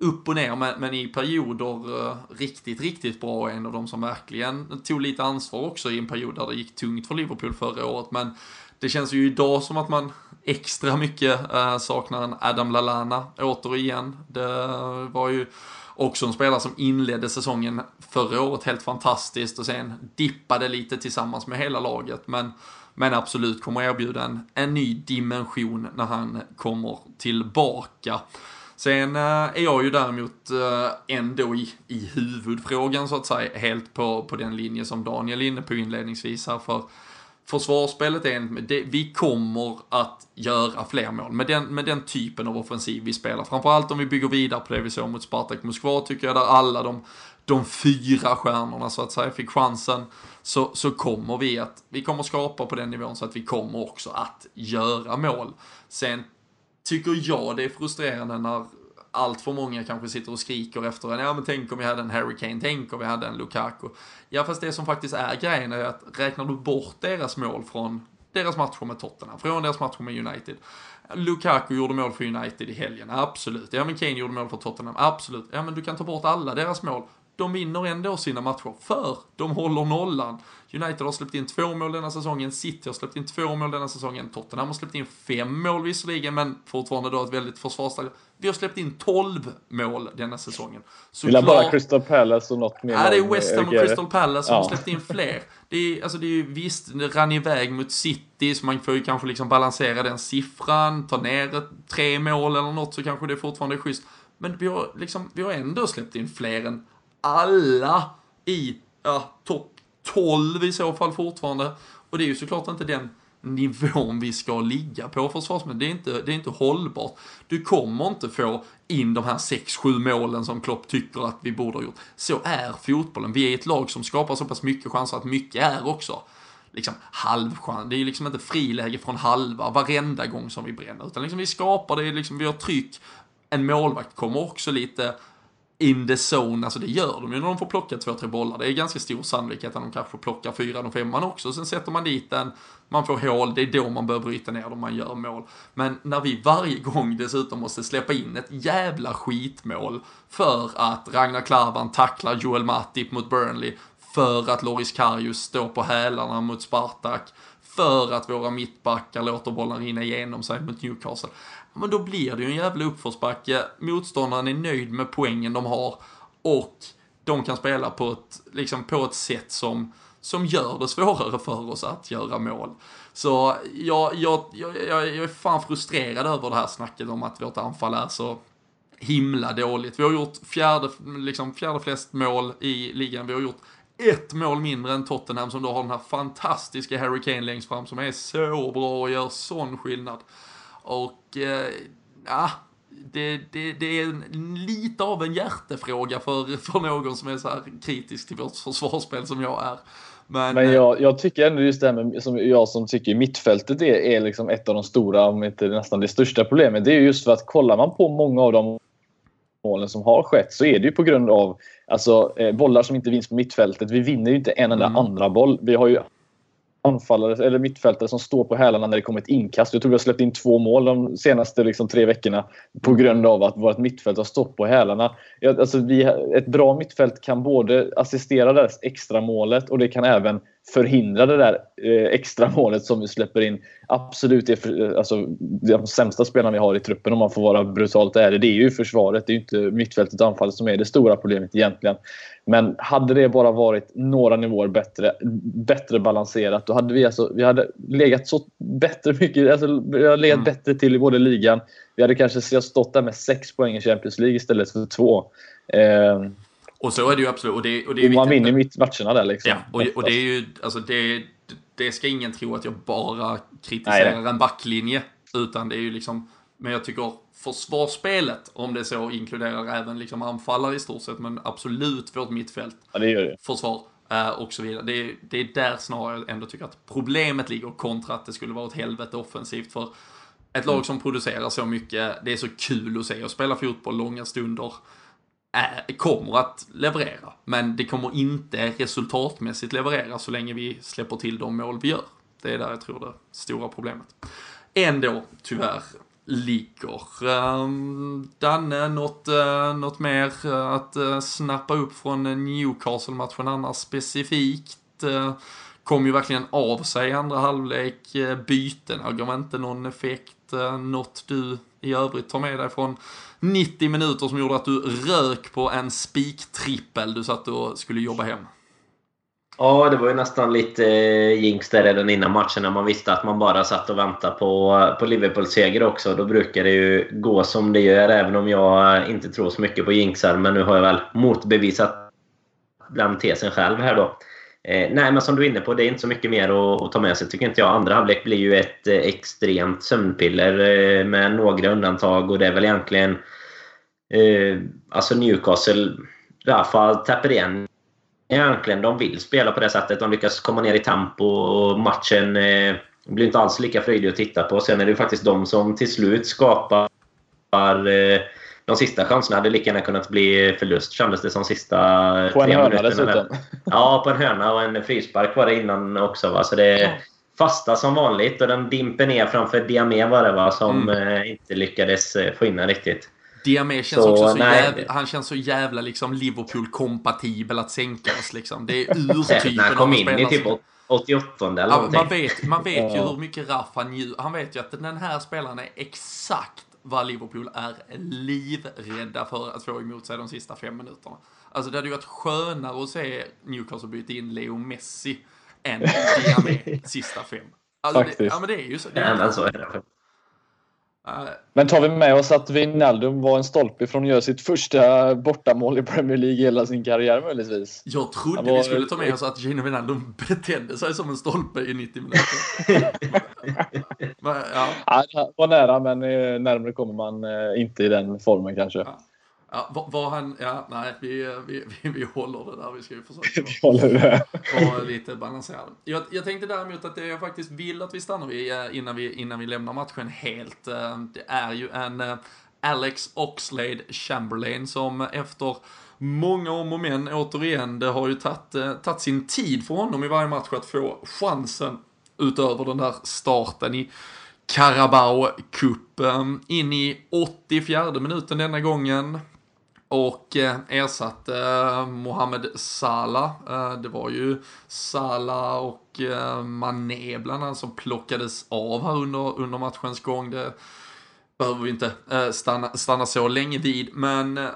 Speaker 1: upp och ner, men, men i perioder eh, riktigt, riktigt bra. och En av de som verkligen tog lite ansvar också i en period där det gick tungt för Liverpool förra året. Men det känns ju idag som att man extra mycket eh, saknar en Adam Lalana återigen. Det var ju också en spelare som inledde säsongen förra året helt fantastiskt och sen dippade lite tillsammans med hela laget. Men, men absolut kommer erbjuda en, en ny dimension när han kommer tillbaka. Sen eh, är jag ju däremot eh, ändå i, i huvudfrågan så att säga helt på, på den linje som Daniel är inne på inledningsvis här. för försvarsspelet är en, det, vi kommer att göra fler mål med den, med den typen av offensiv vi spelar. Framförallt om vi bygger vidare på det vi såg mot Spartak Moskva tycker jag, där alla de, de fyra stjärnorna så att säga fick chansen. Så, så kommer vi att, vi kommer skapa på den nivån så att vi kommer också att göra mål. Sen tycker jag det är frustrerande när allt för många kanske sitter och skriker efter en, ja men tänk om vi hade en Harry Kane, tänk om vi hade en Lukaku. Ja fast det som faktiskt är grejen är att räknar du bort deras mål från deras matcher med Tottenham, från deras matcher med United. Lukaku gjorde mål för United i helgen, absolut. Ja men Kane gjorde mål för Tottenham, absolut. Ja men du kan ta bort alla deras mål de vinner ändå sina matcher, för de håller nollan. United har släppt in två mål denna säsongen, City har släppt in två mål denna säsongen, Tottenham har släppt in fem mål visserligen, men fortfarande då ett väldigt försvarsstarkt. Vi har släppt in 12 mål denna säsongen.
Speaker 2: Så Vill bara Crystal Palace och något mer?
Speaker 1: Ja, det är West Ham och Crystal Palace som ja. har släppt in fler. Det är, alltså det är ju visst, det rann iväg mot City, så man får ju kanske liksom balansera den siffran, ta ner tre mål eller något så kanske det fortfarande är schysst. Men vi har, liksom, vi har ändå släppt in fler än alla i ja, topp 12 i så fall fortfarande. Och det är ju såklart inte den nivån vi ska ligga på försvarsmässigt. Det är inte, det är inte hållbart. Du kommer inte få in de här 6-7 målen som Klopp tycker att vi borde ha gjort. Så är fotbollen. Vi är ett lag som skapar så pass mycket chanser att mycket är också liksom halvchans. Det är ju liksom inte friläge från halva varenda gång som vi bränner. Utan liksom vi skapar det, liksom vi har tryck. En målvakt kommer också lite in the zone, alltså det gör de ju när de får plocka två, tre bollar. Det är ganska stor sannolikhet att de kanske plockar fyran och femman också. Sen sätter man dit den, man får hål, det är då man bör bryta ner dem, man gör mål. Men när vi varje gång dessutom måste släppa in ett jävla skitmål för att Ragnar Klavan tacklar Joel Matip mot Burnley, för att Loris Karius står på hälarna mot Spartak, för att våra mittbackar låter bollen rinna igenom sig mot Newcastle men då blir det ju en jävla uppförsbacke. Motståndaren är nöjd med poängen de har och de kan spela på ett, liksom på ett sätt som, som gör det svårare för oss att göra mål. Så jag, jag, jag, jag är fan frustrerad över det här snacket om att vårt anfall är så himla dåligt. Vi har gjort fjärde, liksom fjärde flest mål i ligan. Vi har gjort ett mål mindre än Tottenham som då har den här fantastiska Harry Kane längst fram som är så bra och gör sån skillnad. Och eh, ja, det, det, det är lite av en hjärtefråga för, för någon som är så här kritisk till vårt försvarsspel som jag är.
Speaker 2: Men, Men jag, jag, tycker ändå just det här med, som jag som tycker mittfältet är, är liksom ett av de stora, om inte nästan det största problemet. Det är just för att kollar man på många av de målen som har skett så är det ju på grund av alltså, eh, bollar som inte vinns på mittfältet. Vi vinner ju inte en enda mm. andra boll. Vi har ju anfallare eller mittfältare som står på hälarna när det kommer ett inkast. Jag tror vi har släppt in två mål de senaste liksom, tre veckorna på grund av att vårt mittfält har stått på hälarna. Alltså, vi, ett bra mittfält kan både assistera det extra målet och det kan även förhindra det där eh, extra målet som vi släpper in. Absolut, det är alltså, de sämsta spelarna vi har i truppen om man får vara brutalt ärlig. Det är ju försvaret, det är ju inte mittfältet och anfallet som är det stora problemet egentligen. Men hade det bara varit några nivåer bättre, bättre balanserat, då hade vi, alltså, vi hade legat så bättre mycket, alltså, vi hade legat mm. bättre till i både ligan. Vi hade kanske stått där med sex poäng i Champions League istället för två. Eh,
Speaker 1: och så är det ju absolut. Och, det, och, det
Speaker 2: och man vinner mitt matcherna där liksom.
Speaker 1: Ja, och, och det är ju, alltså det, det ska ingen tro att jag bara kritiserar Nej. en backlinje. Utan det är ju liksom, men jag tycker försvarsspelet, om det så inkluderar även liksom anfallare i stort sett, men absolut vårt mittfält.
Speaker 2: Ja, det gör det.
Speaker 1: Försvar eh, och så vidare. Det, det är där snarare jag ändå tycker att problemet ligger kontra att det skulle vara ett helvete offensivt. För ett lag mm. som producerar så mycket, det är så kul att se och spela fotboll långa stunder. Är, kommer att leverera, men det kommer inte resultatmässigt leverera så länge vi släpper till de mål vi gör. Det är där jag tror det stora problemet. Ändå, tyvärr, ligger. Um, Danne, något, uh, något mer eh, att uh, snappa upp från Newcastle-matchen annars specifikt? Uh, kom ju verkligen av sig i andra halvlek. Bytena gav inte någon effekt. Något du i övrigt tar med dig från 90 minuter som gjorde att du rök på en spiktrippel du satt och skulle jobba hem?
Speaker 3: Ja, det var ju nästan lite eh, jinx där redan innan matchen när man visste att man bara satt och väntade på, på Liverpools seger också. Då brukar det ju gå som det gör, även om jag inte tror så mycket på jinxar. Men nu har jag väl motbevisat den tesen själv här då. Eh, nej, men som du är inne på, det är inte så mycket mer att, att ta med sig tycker inte jag. Andra halvlek blir ju ett eh, extremt sömnpiller eh, med några undantag och det är väl egentligen eh, alltså Newcastle Rafa täpper igen egentligen. De vill spela på det sättet. De lyckas komma ner i tempo och matchen eh, blir inte alls lika fröjdig att titta på. Sen är det ju faktiskt de som till slut skapar eh, de sista chanserna hade lika gärna kunnat bli förlust kändes det som sista
Speaker 2: På en hörna dessutom.
Speaker 3: Ja, på en hörna och en frispark var det innan också. Va? Så det är fasta som vanligt och den dimper ner framför Diamé var det va? Som mm. eh, inte lyckades eh, få in den riktigt.
Speaker 1: Diamé känns så, också så jävla, han känns så jävla liksom Liverpool-kompatibel att sänkas liksom. Det är urtypen
Speaker 3: När han kom in i typ 88 eller ja,
Speaker 1: man vet, man vet ju hur mycket Raff han njuter. Han vet ju att den här spelaren är exakt vad Liverpool är livrädda för att få emot sig de sista fem minuterna. Alltså det hade ju varit skönare att se Newcastle byta in Leo Messi än Diamé sista fem. Alltså,
Speaker 2: Faktiskt. Det,
Speaker 1: ja men det är ju så. Det
Speaker 3: är, ja, så är det.
Speaker 2: Men tar vi med oss att Wijnaldum var en stolpe från att göra sitt första bortamål i Premier League hela sin karriär möjligtvis?
Speaker 1: Jag trodde var... vi skulle ta med oss att Gino Wijnaldum betedde sig som en stolpe i 90 minuter.
Speaker 2: men, ja. ja, var nära men eh, närmare kommer man eh, inte i den formen kanske. Ja.
Speaker 1: Ja, var, han, ja, nej, vi, vi, vi, vi håller det där. Vi ska ju försöka
Speaker 2: vi håller det.
Speaker 1: vara lite balanserade. Jag, jag tänkte däremot att det jag faktiskt vill att vi stannar vid eh, innan vi, innan vi lämnar matchen helt, eh, det är ju en eh, Alex Oxlade Chamberlain som efter många om och men, återigen, det har ju tagit sin tid för honom i varje match att få chansen utöver den där starten i Carabao Cup. In i 84 minuten denna gången och eh, ersatte eh, Mohamed Salah. Eh, det var ju Salah och Mané bland annat som plockades av här under, under matchens gång. Det behöver vi inte stanna, stanna så länge vid. Men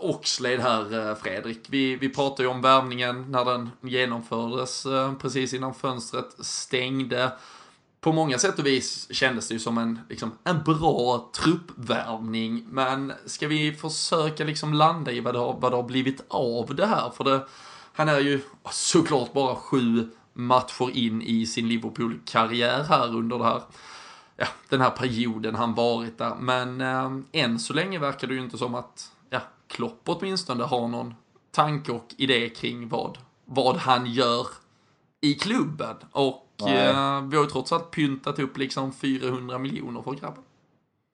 Speaker 1: Oxlade här, eh, Fredrik. Vi, vi pratade ju om värvningen när den genomfördes eh, precis innan fönstret stängde på många sätt och vis kändes det ju som en, liksom, en bra truppvärvning. Men ska vi försöka liksom landa i vad det har, vad det har blivit av det här? För det, han är ju såklart bara sju matcher in i sin Liverpool-karriär här under det här, ja, den här perioden han varit där. Men eh, än så länge verkar det ju inte som att Klopp åtminstone har någon tanke och idé kring vad, vad han gör i klubben. Och eh, vi har ju trots allt pyntat upp liksom 400 miljoner för grabben.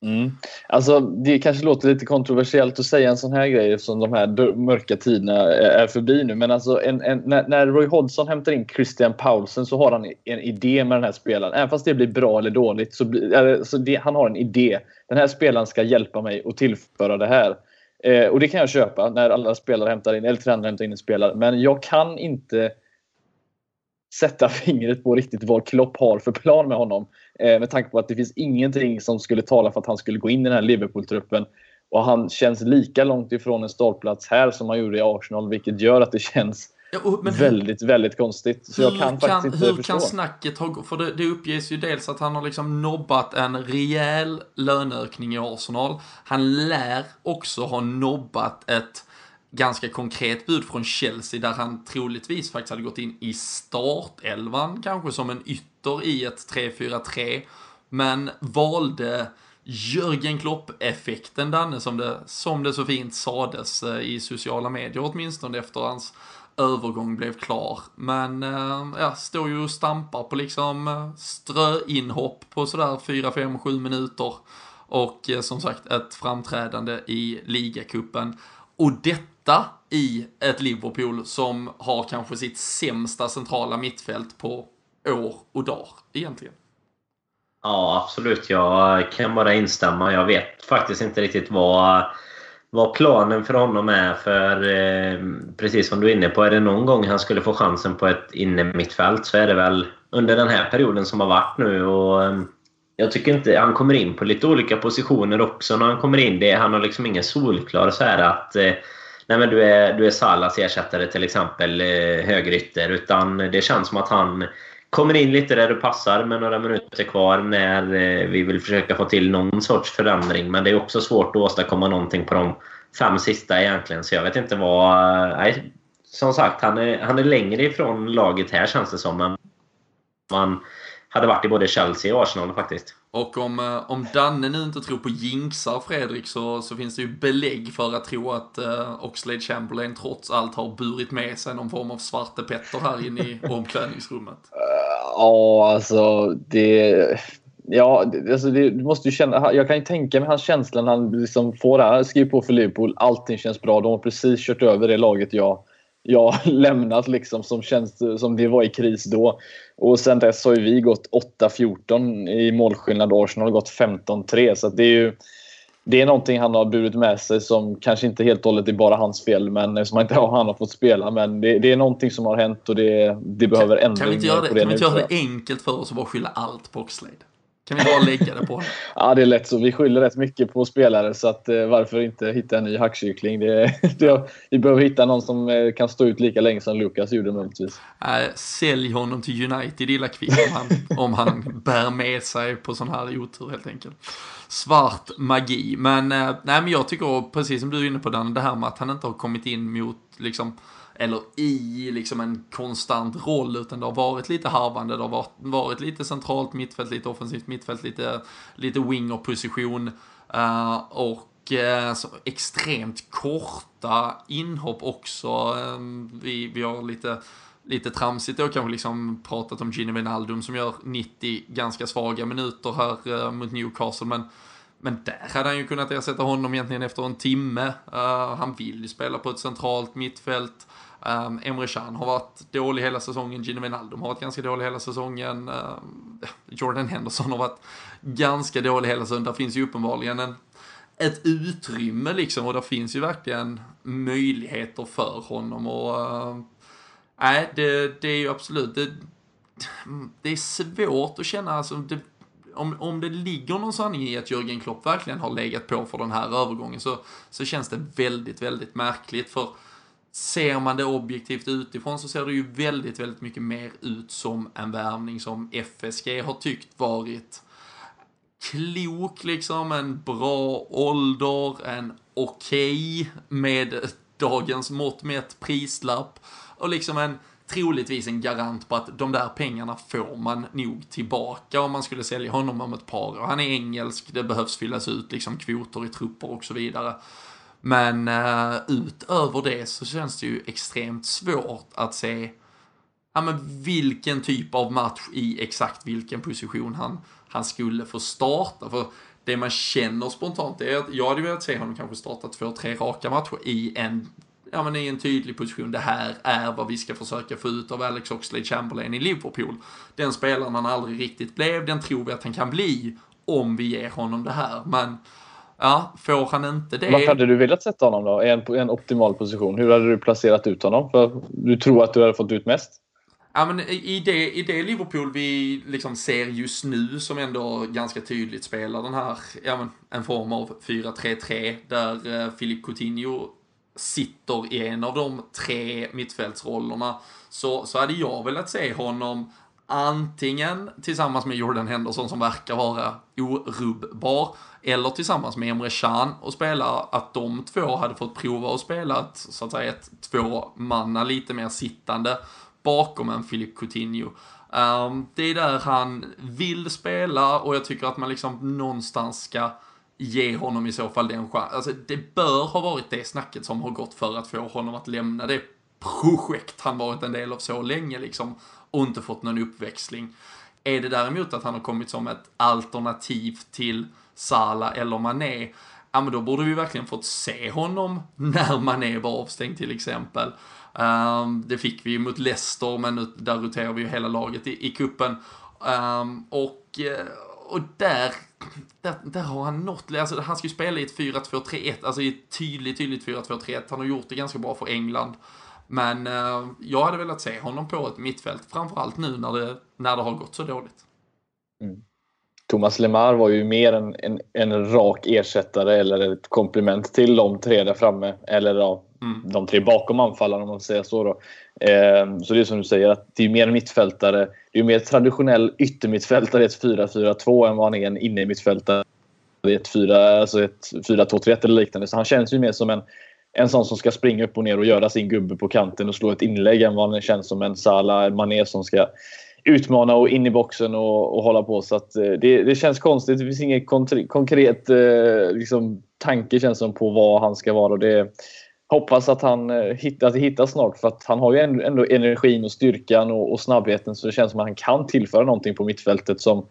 Speaker 2: Mm. Alltså, det kanske låter lite kontroversiellt att säga en sån här grej eftersom de här mörka tiderna är förbi nu. Men alltså, en, en, när, när, Roy Hodgson hämtar in Christian Paulsen så har han en idé med den här spelaren. Även fast det blir bra eller dåligt så, blir, alltså det, han har en idé. Den här spelaren ska hjälpa mig att tillföra det här. Eh, och det kan jag köpa när alla spelare hämtar in, eller tränare hämtar in en spelare. Men jag kan inte sätta fingret på riktigt vad Klopp har för plan med honom. Eh, med tanke på att det finns ingenting som skulle tala för att han skulle gå in i den här Liverpool-truppen. Och han känns lika långt ifrån en startplats här som han gjorde i Arsenal, vilket gör att det känns ja, och, väldigt, hur, väldigt konstigt. Så jag kan, kan faktiskt inte
Speaker 1: hur
Speaker 2: förstå.
Speaker 1: Hur kan snacket ha För det, det uppges ju dels att han har liksom nobbat en rejäl löneökning i Arsenal. Han lär också ha nobbat ett ganska konkret bud från Chelsea där han troligtvis faktiskt hade gått in i startelvan kanske som en ytter i ett 3-4-3 men valde Jörgen Klopp-effekten Danne som det, som det så fint sades eh, i sociala medier åtminstone efter hans övergång blev klar. Men eh, ja, står ju och stampar på liksom eh, ströinhopp på sådär 4, 5, 7 minuter. Och eh, som sagt ett framträdande i ligacupen. Och detta i ett Liverpool som har kanske sitt sämsta centrala mittfält på år och dag egentligen.
Speaker 3: Ja, absolut. Jag kan bara instämma. Jag vet faktiskt inte riktigt vad vad planen för honom är. För eh, precis som du är inne på, är det någon gång han skulle få chansen på ett inne mittfält så är det väl under den här perioden som har varit nu. Och, eh, jag tycker inte... Han kommer in på lite olika positioner också när han kommer in. Det, han har liksom ingen solklar så här att eh, nej men du är, du är Salas ersättare till exempel, eh, högerytter. Utan det känns som att han kommer in lite där det passar med några minuter kvar när eh, vi vill försöka få till någon sorts förändring. Men det är också svårt att åstadkomma någonting på de fem sista egentligen. Så jag vet inte vad... Eh, nej, som sagt, han är, han är längre ifrån laget här känns det som. Men man hade varit i både Chelsea och Arsenal faktiskt.
Speaker 1: Och om, eh, om Danne nu inte tror på jinxar Fredrik så, så finns det ju belägg för att tro att uh, Oxlade Chamberlain trots allt har burit med sig någon form av svarte Petter här inne i omklädningsrummet.
Speaker 2: Ja, alltså det... Ja, alltså det, du måste ju känna, jag kan ju tänka mig hans känsla när han liksom får det här, skriver på för Liverpool, allting känns bra. De har precis kört över det laget jag, jag lämnat liksom, som, känns, som det var i kris då. Och sen dess har ju vi gått 8-14 i målskillnad och Arsenal har gått 15-3. Så det är ju det är någonting han har burit med sig som kanske inte helt och hållet är bara hans fel, men som inte han har fått spela. Men det, det är någonting som har hänt och det, det behöver ändring
Speaker 1: kan vi inte göra det, Kan vi inte göra det enkelt för oss och bara skylla allt på Oxlade? Kan vi bara lägga det på
Speaker 2: ja, det är lätt så. Vi skyller rätt mycket på spelare, så att, eh, varför inte hitta en ny hackkyckling? Det, det, vi behöver hitta någon som eh, kan stå ut lika länge som Lukas gjorde möjligtvis.
Speaker 1: Äh, sälj honom till United illa kvickt om han, om han bär med sig på sån här otur helt enkelt. Svart magi. Men, äh, nej, men jag tycker precis som du är inne på Dan, det här med att han inte har kommit in mot liksom eller i liksom en konstant roll, utan det har varit lite harvande, det har varit, lite centralt mittfält, lite offensivt mittfält, lite, lite winger-position. Uh, och uh, extremt korta inhopp också. Ehm, vi, vi har lite, lite tramsigt då kanske liksom pratat om Gini Wijnaldum som gör 90 ganska svaga minuter här uh, mot Newcastle, men men där hade han ju kunnat ersätta honom egentligen efter en timme. Uh, han vill ju spela på ett centralt mittfält. Um, Emre Can har varit dålig hela säsongen, Gino Wijnaldum har varit ganska dålig hela säsongen, um, Jordan Henderson har varit ganska dålig hela säsongen. Där finns ju uppenbarligen en, ett utrymme liksom och där finns ju verkligen möjligheter för honom och uh, nej, det, det är ju absolut, det, det är svårt att känna, alltså, det, om, om det ligger någon sanning i att Jörgen Klopp verkligen har legat på för den här övergången så, så känns det väldigt, väldigt märkligt. För ser man det objektivt utifrån så ser det ju väldigt, väldigt mycket mer ut som en värvning som FSG har tyckt varit klok liksom, en bra ålder, en okej okay med dagens mått mätt prislapp och liksom en troligtvis en garant på att de där pengarna får man nog tillbaka om man skulle sälja honom om ett par år. Han är engelsk, det behövs fyllas ut liksom kvoter i trupper och så vidare. Men uh, utöver det så känns det ju extremt svårt att se ja, men vilken typ av match i exakt vilken position han, han skulle få starta. För det man känner spontant är att jag hade velat se honom kanske starta två, tre raka matcher i en, ja, men i en tydlig position. Det här är vad vi ska försöka få ut av Alex Oxlade Chamberlain i Liverpool. Den spelaren han aldrig riktigt blev, den tror vi att han kan bli om vi ger honom det här. Men Ja, får han inte det...
Speaker 2: Vart hade du velat sätta honom då? I en, en optimal position? Hur hade du placerat ut honom? För du tror att du hade fått ut mest?
Speaker 1: Ja, men i det, i det Liverpool vi liksom ser just nu som ändå ganska tydligt spelar den här, ja men en form av 4-3-3 där eh, Filip Coutinho sitter i en av de tre mittfältsrollerna så, så hade jag velat se honom antingen tillsammans med Jordan Henderson som verkar vara orubbbar, eller tillsammans med Emre Can och spela att de två hade fått prova att spela ett, så att säga, ett två manna lite mer sittande bakom en Philip Coutinho. Um, det är där han vill spela och jag tycker att man liksom någonstans ska ge honom i så fall den chansen. Alltså det bör ha varit det snacket som har gått för att få honom att lämna det projekt han varit en del av så länge liksom och inte fått någon uppväxling. Är det däremot att han har kommit som ett alternativ till Sala eller Mané, ja men då borde vi verkligen fått se honom när Mané var avstängd till exempel. Um, det fick vi ju mot Leicester, men nu där roterar vi ju hela laget i, i kuppen. Um, och, eh, och där, där, där har han nått, alltså han ska ju spela i ett 4-2-3-1, alltså i ett tydligt, tydligt 4-2-3-1. Han har gjort det ganska bra för England. Men uh, jag hade velat se honom på ett mittfält, framförallt nu när det, när det har gått så dåligt.
Speaker 2: Mm. Thomas Lemar var ju mer en, en, en, rak ersättare eller ett komplement till de tre där framme. Eller ja, mm. de tre bakom anfallarna om man säger så. Då. Eh, så det är som du säger, att det är mer mittfältare. Det är mer traditionell yttermittfältare i ett 4-4-2 än vad han är en innermittfältare i ett 4-2-3-1 alltså eller liknande. Så han känns ju mer som en, en sån som ska springa upp och ner och göra sin gubbe på kanten och slå ett inlägg än vad han känns som en Salah Mané som ska utmana och in i boxen och, och hålla på. Så att, eh, det, det känns konstigt. Det finns ingen konkret eh, liksom, tanke känns som på vad han ska vara. Och det, hoppas att han eh, hittar, att det hittas snart för att han har ju ändå energin och styrkan och, och, snabbheten så det känns som att han kan tillföra någonting på mittfältet som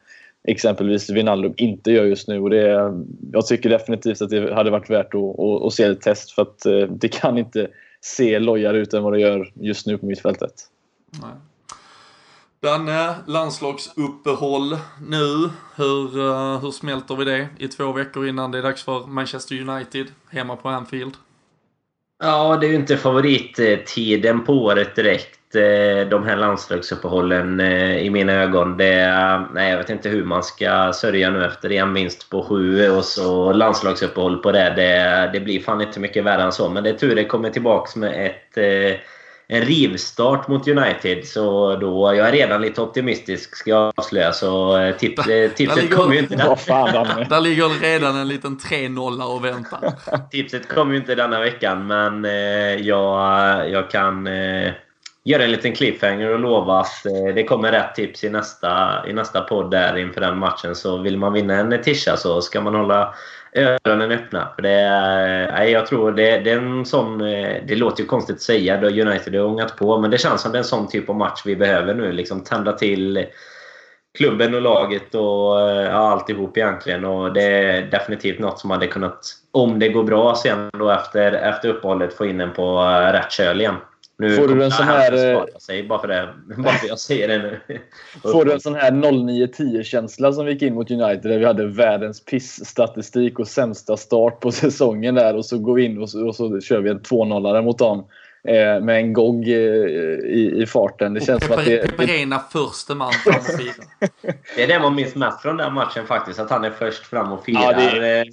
Speaker 2: exempelvis Wijnaldum inte gör just nu. Och det, jag tycker definitivt att det hade varit värt att, att, att se ett test för att eh, det kan inte se lojare ut än vad det gör just nu på mittfältet. Nej.
Speaker 1: Danne, eh, landslagsuppehåll nu. Hur, hur smälter vi det i två veckor innan det är dags för Manchester United hemma på Anfield?
Speaker 3: Ja, det är ju inte favorittiden på året direkt. Eh, de här landslagsuppehållen eh, i mina ögon. Det, nej, jag vet inte hur man ska sörja nu efter en vinst på sju och så landslagsuppehåll på det. Det, det blir fan inte mycket värre än så. Men det är tur det kommer tillbaks med ett eh, en rivstart mot United. Så då, jag är redan lite optimistisk ska jag avslöja. Så eh, tips, eh, tipset kommer ju inte
Speaker 1: där. där ligger redan en liten 3-0 och väntar.
Speaker 3: tipset kommer ju inte denna veckan men eh, jag, jag kan eh, göra en liten cliffhanger och lova att eh, det kommer rätt tips i nästa, i nästa podd där inför den matchen. Så vill man vinna en tisha så ska man hålla öronen öppna. För det, är, jag tror det, det, är en sån... Eh, det låter ju konstigt att säga, då United har ångat på, men det känns som det är en sån typ av match vi behöver nu. Liksom tända till klubben och laget och eh, ja, alltihop egentligen. Och det är definitivt något som hade kunnat, om det går bra sen då efter, efter uppehållet, få in en på eh, rätt köl igen. Nu får du en sån här... Eh, sig bara för det. Bara för jag säger det nu.
Speaker 2: får du en sån här 09-10-känsla som vi gick in mot United där vi hade världens piss-statistik och sämsta start på säsongen där och så går vi in och så, och så kör vi en 2-0 mot dem. Eh, med en GOG eh, i, i farten. Det och känns som att det...
Speaker 1: Peperena första man fram och firar.
Speaker 3: det är det man minns mest från den matchen faktiskt. Att han är först fram och firar. Ja, det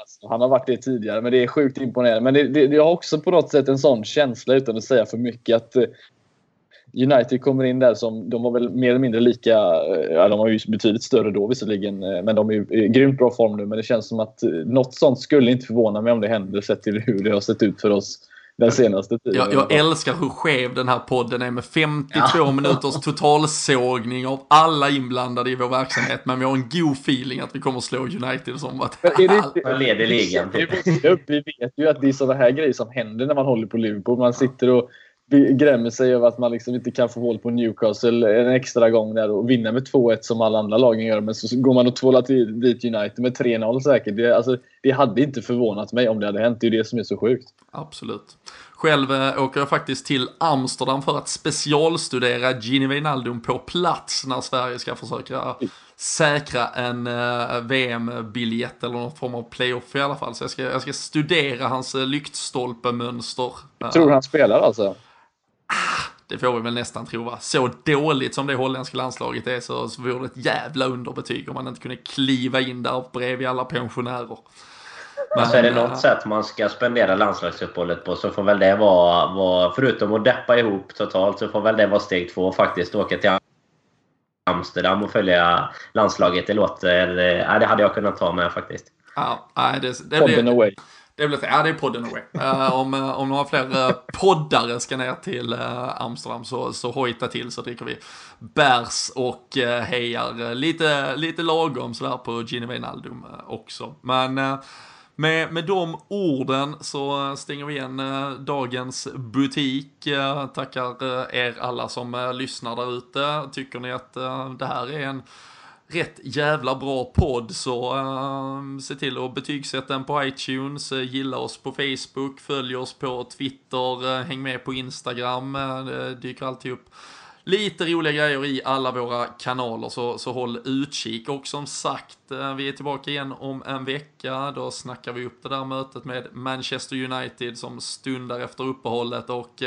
Speaker 2: Alltså. Han har varit det tidigare, men det är sjukt imponerande. Men det, det, det har också på något sätt en sån känsla, utan att säga för mycket, att eh, United kommer in där som, de var väl mer eller mindre lika, ja de var ju betydligt större då visserligen, men de är ju i grymt bra form nu. Men det känns som att något sånt skulle inte förvåna mig om det händer sett till hur det har sett ut för oss den senaste tiden.
Speaker 1: Jag, jag älskar hur skev den här podden är med 52 ja. minuters totalsågning av alla inblandade i vår verksamhet. Men vi har en god feeling att vi kommer att slå United som att...
Speaker 3: Man leder ligan.
Speaker 2: Vi vet ju att det är sådana här grejer som händer när man håller på Liverpool. Man sitter och grämer sig över att man liksom inte kan få hål på Newcastle en extra gång där och vinna med 2-1 som alla andra lagen gör. Men så går man och tvålar dit United med 3-0 säkert. Det, alltså, det hade inte förvånat mig om det hade hänt. Det är det som är så sjukt.
Speaker 1: Absolut. Själv äh, åker jag faktiskt till Amsterdam för att specialstudera Gini Wijnaldum på plats när Sverige ska försöka säkra en äh, VM-biljett eller någon form av playoff i alla fall. Så jag ska, jag ska studera hans äh, lyktstolpemönster.
Speaker 2: Tror du han spelar alltså?
Speaker 1: Det får vi väl nästan tro va. Så dåligt som det holländska landslaget är så, så vore det ett jävla underbetyg om man inte kunde kliva in där bredvid alla pensionärer.
Speaker 3: Men, alltså är det något äh, sätt man ska spendera landslagsuppehållet på så får väl det vara, vara, förutom att deppa ihop totalt, så får väl det vara steg två faktiskt. Åka till Amsterdam och följa landslaget. Det låter... Nej, det hade jag kunnat ta med faktiskt.
Speaker 1: Ja, nej, det, det blir,
Speaker 2: away
Speaker 1: det blir, ja, det är podden away. Uh, eh, om, uh, om några fler uh, poddare ska ner till Amsterdam så, så hojta till så dricker vi bärs och hejar lite, lite lagom sådär på Gini Wijnaldum också. Men med, med de orden så stänger vi igen dagens butik. Tackar er alla som lyssnar där ute. Tycker ni att det här är en rätt jävla bra podd så uh, se till att betygsätta den på iTunes, uh, gilla oss på Facebook, följ oss på Twitter, uh, häng med på Instagram, uh, det dyker alltid upp lite roliga grejer i alla våra kanaler så, så håll utkik. Och som sagt, vi är tillbaka igen om en vecka. Då snackar vi upp det där mötet med Manchester United som stundar efter uppehållet och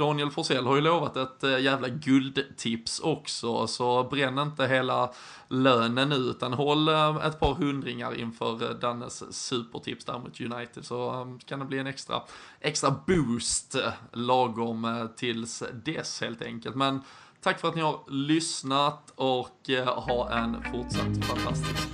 Speaker 1: Daniel Forsell har ju lovat ett eh, jävla guldtips också, så bränn inte hela lönen nu, utan håll eh, ett par hundringar inför eh, Dannes supertips där mot United, så mm, kan det bli en extra, extra boost lagom tills dess helt enkelt. Men tack för att ni har lyssnat och ha en fortsatt fantastisk